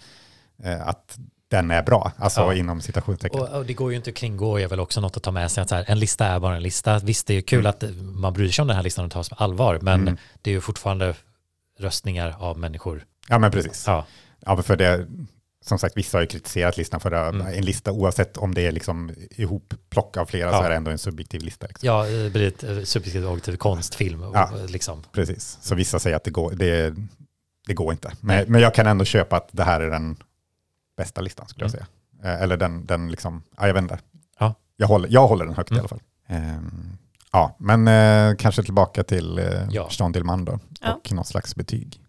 eh, att den är bra, alltså Ja. inom citationstecken. Och, och det går ju inte att kringgå, är väl också något att ta med sig. Att så här, en lista är bara en lista. Visst, det är ju kul att man bryr sig om den här listan och tas på allvar, men Mm. det är ju fortfarande röstningar av människor. Ja, men precis. Ja, Ja, för det, som sagt, vissa har ju kritiserat listan för det. Mm. En lista, oavsett om det är liksom ihopplock av flera, Ja. så är det ändå en subjektiv lista. Liksom. ja det blir ett eh, subjektivt objektiv konstfilm. Och, Ja. liksom. Precis, så vissa säger att det går, det, det går inte. Men, men jag kan ändå köpa att det här är den bästa listan, skulle jag Mm. säga. Eh, Eller den, den liksom, ja, jag vet inte. Ja. Jag, håller, jag håller den högt i Mm. alla fall. Ehm, ja, men eh, kanske tillbaka till eh, Ja. Jean Dillman då, Ja. och något slags betyg.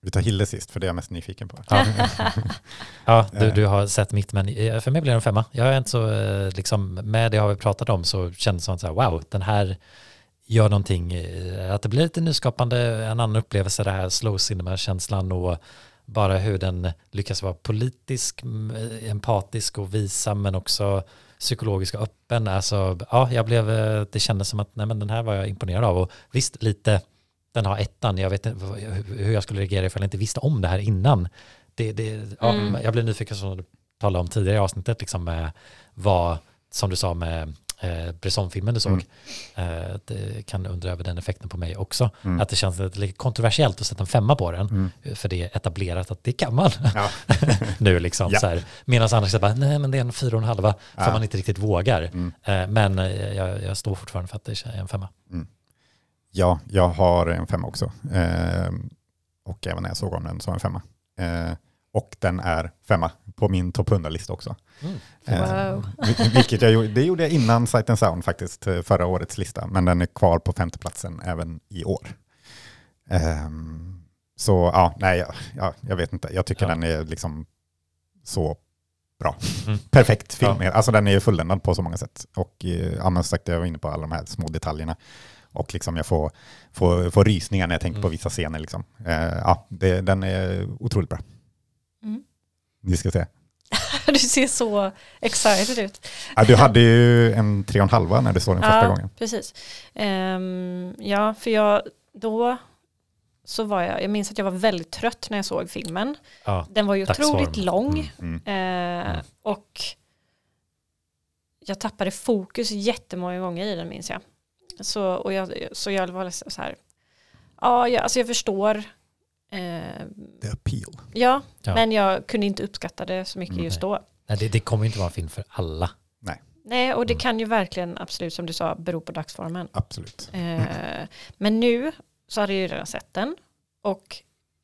Vi tar Hilde sist, för det är jag mest nyfiken på. Ja. Ja, du, du har sett mitt, men eh, för mig blir det en femma. Jag är inte så, eh, liksom, med det har vi pratat om så kändes det som att här, wow, den här gör någonting, eh, att det blir lite nyskapande, en annan upplevelse, det här slow cinema-känslan och bara hur den lyckas vara politisk, empatisk och visa men också psykologisk och öppen. Alltså, ja, jag blev, det kändes som att nej, men den här var jag imponerad av och visst lite, den har ettan, jag vet inte hur jag skulle reagera ifall jag inte visste om det här innan. Det, det, ja, Mm. Jag blev nyfiken som du talade om tidigare i avsnittet, liksom med vad, som du sa med eh, Bresson-filmen du såg, Mm. eh, det kan undra över den effekten på mig också. Mm. Att det känns lite kontroversiellt att sätta en femma på den, Mm. för det är etablerat att det kan man Ja. nu liksom. Ja. Så här. Medan annars det bara, nej men det är en fyra och en halva, för Ja. man inte riktigt vågar. Mm. Eh, men eh, jag, jag står fortfarande för att det är en femma. Ja, jag har en femma också. Eh, och även när jag såg om den så en femma. Eh, och den är femma på min topp 100-lista också. Mm. Eh, Wow. vil- Vilket jag gjorde, det gjorde jag innan Sight and Sound faktiskt, eh, förra årets lista. Men den är kvar på femteplatsen även i år. Ehm, så ja, nej, ja, ja, jag vet inte. Jag tycker Ja. den är liksom så bra. Mm. Perfekt film. Ja. Alltså den är fulländad på så många sätt. Och eh, ja, men som sagt, jag var inne på alla de här små detaljerna. Och liksom jag får, får, får rysningar när jag tänker Mm. på vissa scener. Liksom. Eh, ja, det, den är otroligt bra. Mm. Vi ska se. du ser så excited ut. Ja, du hade ju en tre och en halva när du såg den första ja, gången. precis. Ehm, ja, för jag då så var jag, jag minns att jag var väldigt trött när jag såg filmen. Ja, Den var ju otroligt lång. Mm. Eh, Mm. Och jag tappade fokus jättemånga gånger i den minns jag. Så, och jag, så jag var liksom så här, ja, jag, alltså jag förstår. Eh, The appeal. ja, Ja. men jag kunde inte uppskatta det så mycket Mm. just då. Nej, det, det kommer ju inte vara en film för alla. Nej, och det Mm. kan ju verkligen, absolut som du sa, bero på dagsformen. Absolut. Eh, men nu så hade jag ju redan sett den och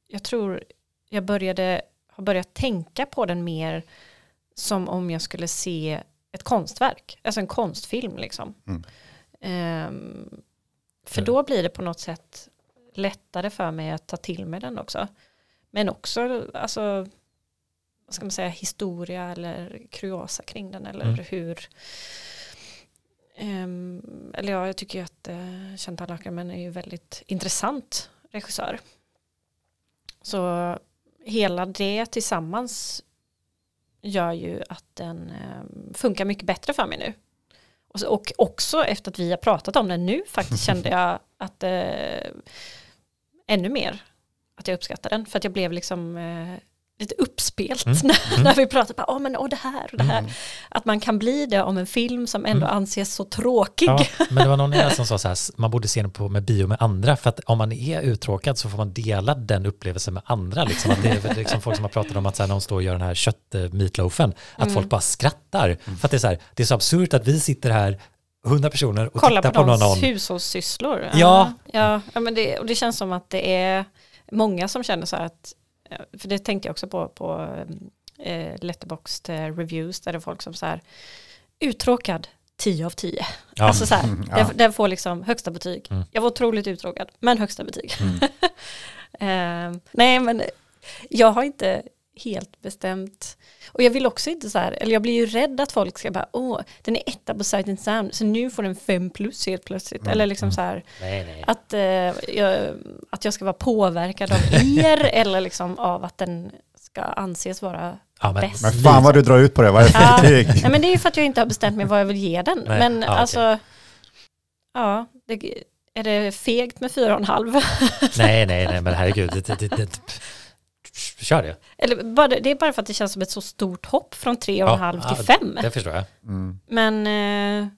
jag tror jag började, har börjat tänka på den mer som om jag skulle se ett konstverk, alltså en konstfilm liksom. Ehm, för då blir det på något sätt lättare för mig att ta till mig den också. Men också, alltså, vad ska man säga, historia eller kuriosa kring den eller Mm. hur Ehm, eller ja, jag tycker ju att uh, Chantal Ackerman är ju väldigt intressant regissör. Så hela det tillsammans gör ju att den ehm, funkar mycket bättre för mig nu. Och, så, och också efter att vi har pratat om den nu faktiskt kände jag att eh, ännu mer att jag uppskattar den. För att jag blev liksom eh, lite uppspelt Mm. när, Mm. när vi pratade om oh, men, oh, det här och det här. Mm. Att man kan bli det om en film som ändå Mm. anses så tråkig. Ja, men det var någon här som sa så här, man borde se den på, med bio med andra, för att om man är uttråkad så får man dela den upplevelsen med andra. Liksom. Att det är liksom folk som har pratat om att så här, de står och gör den här köttmeatloafen, att Mm. folk bara skrattar. För att det är så här, det är så absurt att vi sitter här, hundra personer, och Kolla tittar på, på, någon. någons någon. hushållssysslor. Ja. ja, ja men det, och det känns som att det är många som känner så här att, för det tänkte jag också på på eh, Letterboxd eh, reviews, där det är folk som så här, uttråkad, 10 av 10. Ja. Alltså så här, Mm, ja. den, den får liksom högsta betyg. Mm. Jag var otroligt uttråkad, men högsta betyg. Mm. Eh, nej, men jag har inte helt bestämt. Och jag vill också inte så här, eller jag blir ju rädd att folk ska bara, åh, den är etta på Sight and Sound, så nu får den fem plus helt plötsligt. Mm, Eller liksom mm. så här, Nej, nej. att, eh, jag, att jag ska vara påverkad av er, eller liksom av att den ska anses vara Ja, men, bäst. Men fan vad du drar ut på det, vad är det för Ja. betyg? Nej men det är ju för att jag inte har bestämt mig vad jag vill ge den. Nej, Men ja, okej. alltså, ja, det, är det fegt med fyra och en halv? nej, nej, nej, men herregud, det, det, det, det, kör det. Eller bara, det är bara för att det känns som ett så stort hopp från tre och en Ja, halv ja, till fem. Det förstår jag. Mm. Men, eh,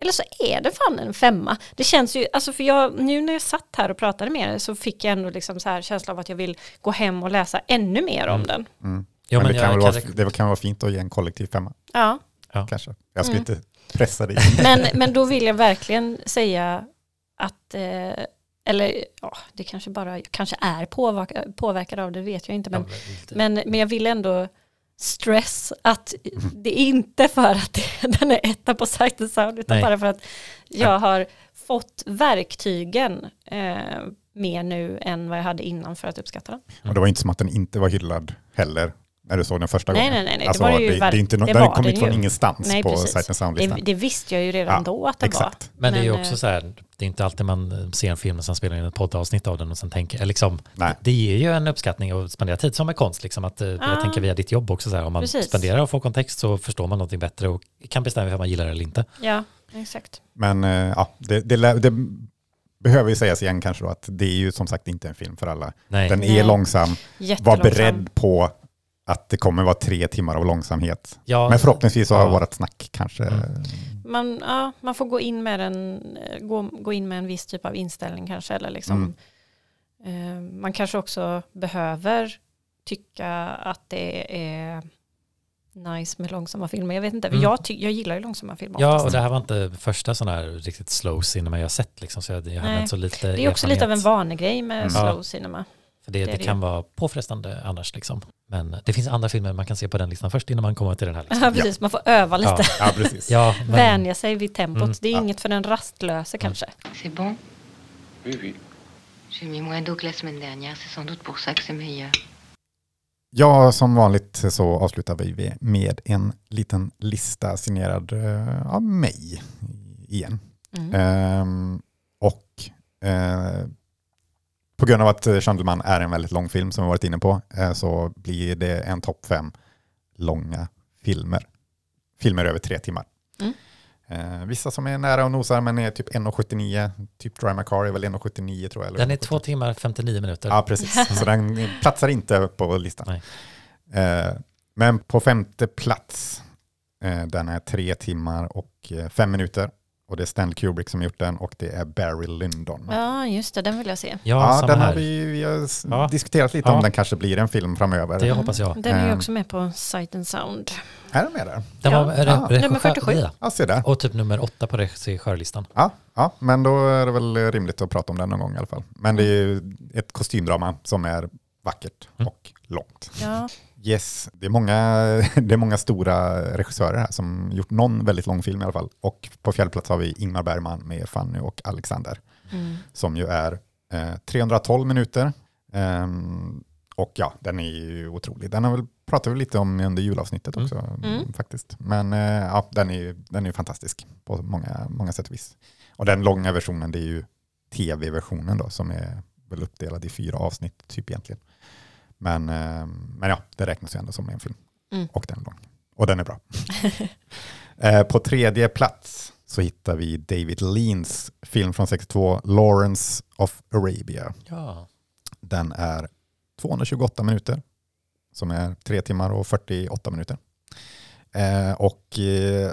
eller så är det fan en femma. Det känns ju, alltså för jag, nu när jag satt här och pratade med er så fick jag ändå liksom så här känsla av att jag vill gå hem och läsa ännu mer om Mm. den. Mm. Jo, men men det, kan vara, det kan vara fint att ge en kollektiv femma, Ja, kanske. Jag ska Mm. inte pressa dig. men, men då vill jag verkligen säga att, eh, eller ja, det kanske bara, jag kanske är påverkad, påverkad av det, vet jag inte. Men, men, men jag vill ändå stress att det är inte för att det, den är etta på Sight and Sound, utan Nej. bara för att jag har fått verktygen eh, mer nu än vad jag hade innan för att uppskatta den. Och det var inte som att den inte var hyllad heller, när du såg den första Nej, gången. nej, nej, nej, det Alltså, var det ju det, det är inte no- det den var har kommit den från ju. ingenstans Nej, på. Sight and Det, Sound-listan. det visste jag ju redan Ja, då att det exakt. var. Men det är ju Men, också eh, så här, det är inte alltid man ser en film och sen spelar in ett poddavsnitt av den och sen tänker, eller liksom, Nej. det ger ju en uppskattning och spendera tid som är konst, liksom att, eh, Ja. jag tänker via ditt jobb också så här, om man Precis. spenderar och får kontext så förstår man någonting bättre och kan bestämma om man gillar det eller inte. Ja, exakt. Men eh, ja, det, det, det behöver ju sägas igen kanske då att det är ju som sagt inte en film för alla. Nej. Den är Nej. långsam, var beredd på att det kommer vara tre timmar av långsamhet. Ja, Men förhoppningsvis så har Ja. vårt snack kanske... Mm. Man, ja, man får gå in, med en, eh, gå, gå in med en viss typ av inställning kanske. Eller liksom, eh, man kanske också behöver tycka att det är nice med långsamma filmer. Jag vet inte, Mm. jag, ty, jag gillar ju långsamma filmer Ja, oftast. och det här var inte första sån här riktigt slow cinema jag sett liksom, så jag, jag hade så lite Det är också lite av en erfarenhet. vanegrej med Mm. slow cinema. För det, det det, det kan ju. vara påfrestande annars liksom. Men det finns andra filmer man kan se på den listan först innan man kommer till den här Ja, listan. precis. Man får öva lite. Ja. Ja, precis. Ja, men, Vänja sig vid tempot. Mm. Det är Ja. inget för den rastlöse kanske. C'est bon Oui, oui. J'ai mis moins d'eau que la semaine dernière, c'est sans doute pour ça que c'est meilleur. Ja, som vanligt så avslutar vi med en liten lista signerad eh, av mig igen. Mm. Ehm, och eh, på grund av att Chandelman är en väldigt lång film som vi varit inne på eh, så blir det en topp fem långa filmer. Filmer över tre timmar. Mm. Eh, vissa som är nära och nosar men är typ 1,79. Typ Drive My Car är väl 1,79 tror jag. eller Den är 1,70. två timmar 59 minuter. Ja, precis. Så den platsar inte på listan. Nej. Eh, men på femte plats, eh, den är tre timmar och eh, fem minuter. Och det är Stanley Kubrick som har gjort den och det är Barry Lyndon. Ja, just det, den vill jag se. Ja, Ja, den här. har vi, vi har Ja. diskuterat lite Ja. om den kanske blir en film framöver. Det hoppas jag. Den är ju Ehm. också med på Sight and Sound. Är den med där? Den Ja. var Ja. re- Nummer regissör- 47. Ja. Ja, se där. Och typ nummer åtta på regissörlistan. Ja, ja, men då är det väl rimligt att prata om den någon gång i alla fall. Men det är ju ett kostymdrama som är vackert Mm. och långt. Ja, Yes, det är, många, det är många stora regissörer här som gjort någon väldigt lång film i alla fall. Och på fjärde plats har vi Ingmar Bergman med Fanny och Alexander. mm. Som ju är eh, 312 minuter. Ehm, och ja, den är ju otrolig. Den har väl pratat vi lite om under julavsnittet Mm. också Mm. faktiskt. Men eh, ja, den är ju den är fantastisk på många, många sätt och vis. Och den långa versionen det är ju tv-versionen då som är väl uppdelad i fyra avsnitt typ egentligen. Men, eh, men ja, det räknas ju ändå som en film. Mm. Och den är lång. Och den är bra. eh, på tredje plats så hittar vi David Leans film från 62, Lawrence of Arabia. Ja. Den är 228 minuter, som är 3 timmar och 48 minuter. Eh, och eh,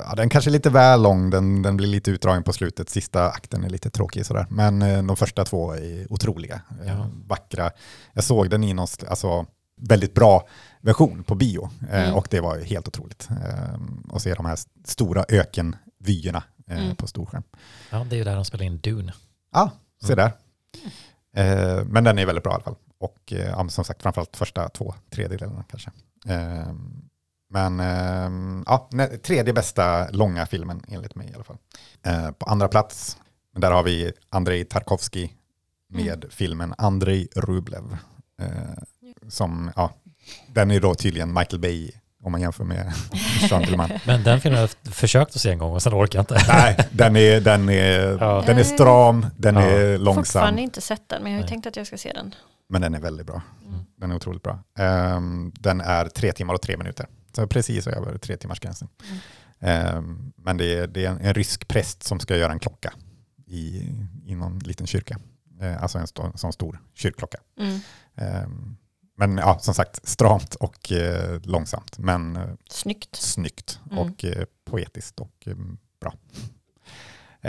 ja, den kanske är lite väl lång, den, den blir lite utdragen på slutet. Sista akten är lite tråkig sådär. Men eh, de första två är otroliga, eh, Ja. vackra. Jag såg den i någon alltså, väldigt bra version på bio eh, Mm. och det var helt otroligt. Eh, att se de här stora ökenvyerna eh, Mm. på storskärm. ja, det är ju där de spelar in Dune. Ja, se Mm. där. Men den är väldigt bra i alla fall. Och som sagt, framförallt första två tredjedelarna kanske. Men eh, ja, tredje bästa långa filmen enligt mig i alla fall. Eh, på andra plats, där har vi Andrei Tarkovsky med filmen Andrei Rublev. Eh, som, ja, den är då tydligen Michael Bay om man jämför med Jean Dillman. Men den filmen har jag försökt att se en gång och sen orkar jag inte. Nej, den är, den är, Ja. den är stram, den Ja. är långsam. Fortfarande inte sett den, men jag har ju tänkt att jag ska se den. Men den är väldigt bra. Mm. Den är otroligt bra. Ehm, den är tre timmar och tre minuter. Precis över tre timmars gränsen. Ehm, men det är, det är en, en rysk präst som ska göra en klocka i, i någon liten kyrka. Eh, alltså en sån stor kyrkklocka. Mm. Ehm, men ja, som sagt, stramt och eh, långsamt. Men eh, Snyggt. snyggt Mm. och eh, poetiskt och eh, bra.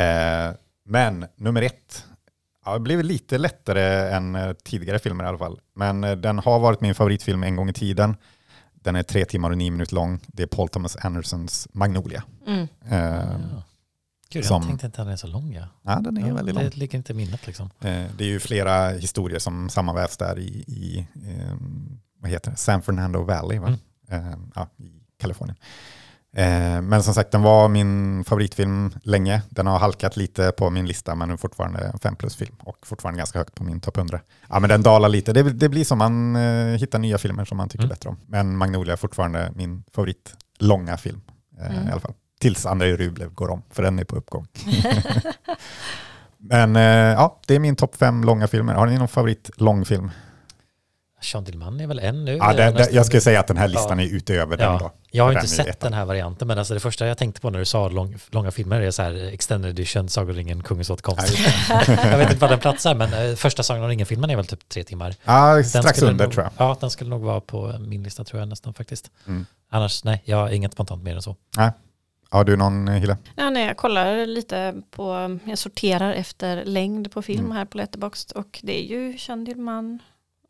Eh, men nummer ett, ja, det blev lite lättare än eh, tidigare filmer i alla fall. Men eh, den har varit min favoritfilm en gång i tiden. Den är tre timmar och nio minuter lång. Det är Paul Thomas Andersons Magnolia. Mm. Eh, Ja. Gud, Som- jag tänkte inte att den är så lång. Ja. ja, den är Ja, väldigt lång. det ligger inte i minnet liksom. Eh, det är ju flera historier som sammanvävs där i, i eh, vad heter det? San Fernando Valley va? Eh, ja, i Kalifornien. Eh, men som sagt, den var min favoritfilm länge. Den har halkat lite på min lista, men är fortfarande en 5 plus-film och fortfarande ganska högt på min topp 100. Ja, men den dalar lite. Det, det blir som man eh, hittar nya filmer som man tycker Mm. bättre om. Men Magnolia är fortfarande min favorit långa film eh, Mm. i alla fall. Tills Andrei Rublev går om, för den är på uppgång. Men eh, ja, det är min topp fem långa filmer. Har ni någon favorit långfilm? Jean Dillman är väl en nu? Ja, det, nästan- jag skulle säga att den här listan Ja. är utöver den Ja, då. jag har Den inte sett den här varianten, men alltså det första jag tänkte på när du sa lång, långa filmer är så här extended edition, Sagoringen, Kungens återkomst. jag vet inte vad den platsar, men eh, första Sagan om ringen-filmen är väl typ tre timmar. Ja, Den strax skulle under nog, tror jag. Ja, den skulle nog vara på min lista tror jag nästan faktiskt. Mm. Annars, nej, jag har inget spontant mer än så. Har du någon eh, Hille? Ja, nej, jag kollar lite på, jag sorterar efter längd på film Mm. här på Letterboxd och det är ju Jean Dillman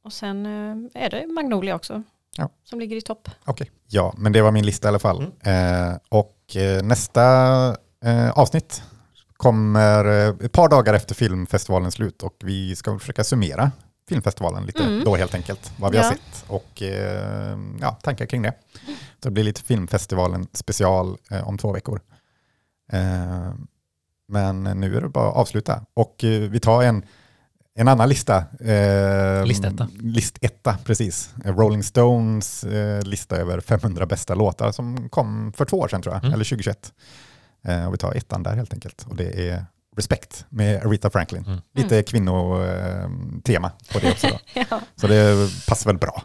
och sen eh, är det Magnolia också Ja. som ligger i topp. Okej. Ja, men det var min lista i alla fall. Eh, och eh, nästa eh, avsnitt kommer eh, ett par dagar efter filmfestivalens slut och vi ska försöka summera filmfestivalen lite Mm. då helt enkelt. Vad vi har Ja. sett och eh, ja, tankar kring det. Det blir lite filmfestivalen special eh, om två veckor. Eh, men nu är det bara att avsluta och eh, vi tar en en annan lista. Eh, Listetta. Listetta, precis. Eh, Rolling Stones eh, lista över 500 bästa låtar som kom för två år sedan tror jag, Mm. eller 2021. Eh, och vi tar ettan där helt enkelt. Och det är Respect med Aretha Franklin. Mm. Lite kvinnotema på det också. Då. Ja. Så det passar väl bra.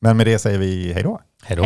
Men med det säger vi hej då. Hej då.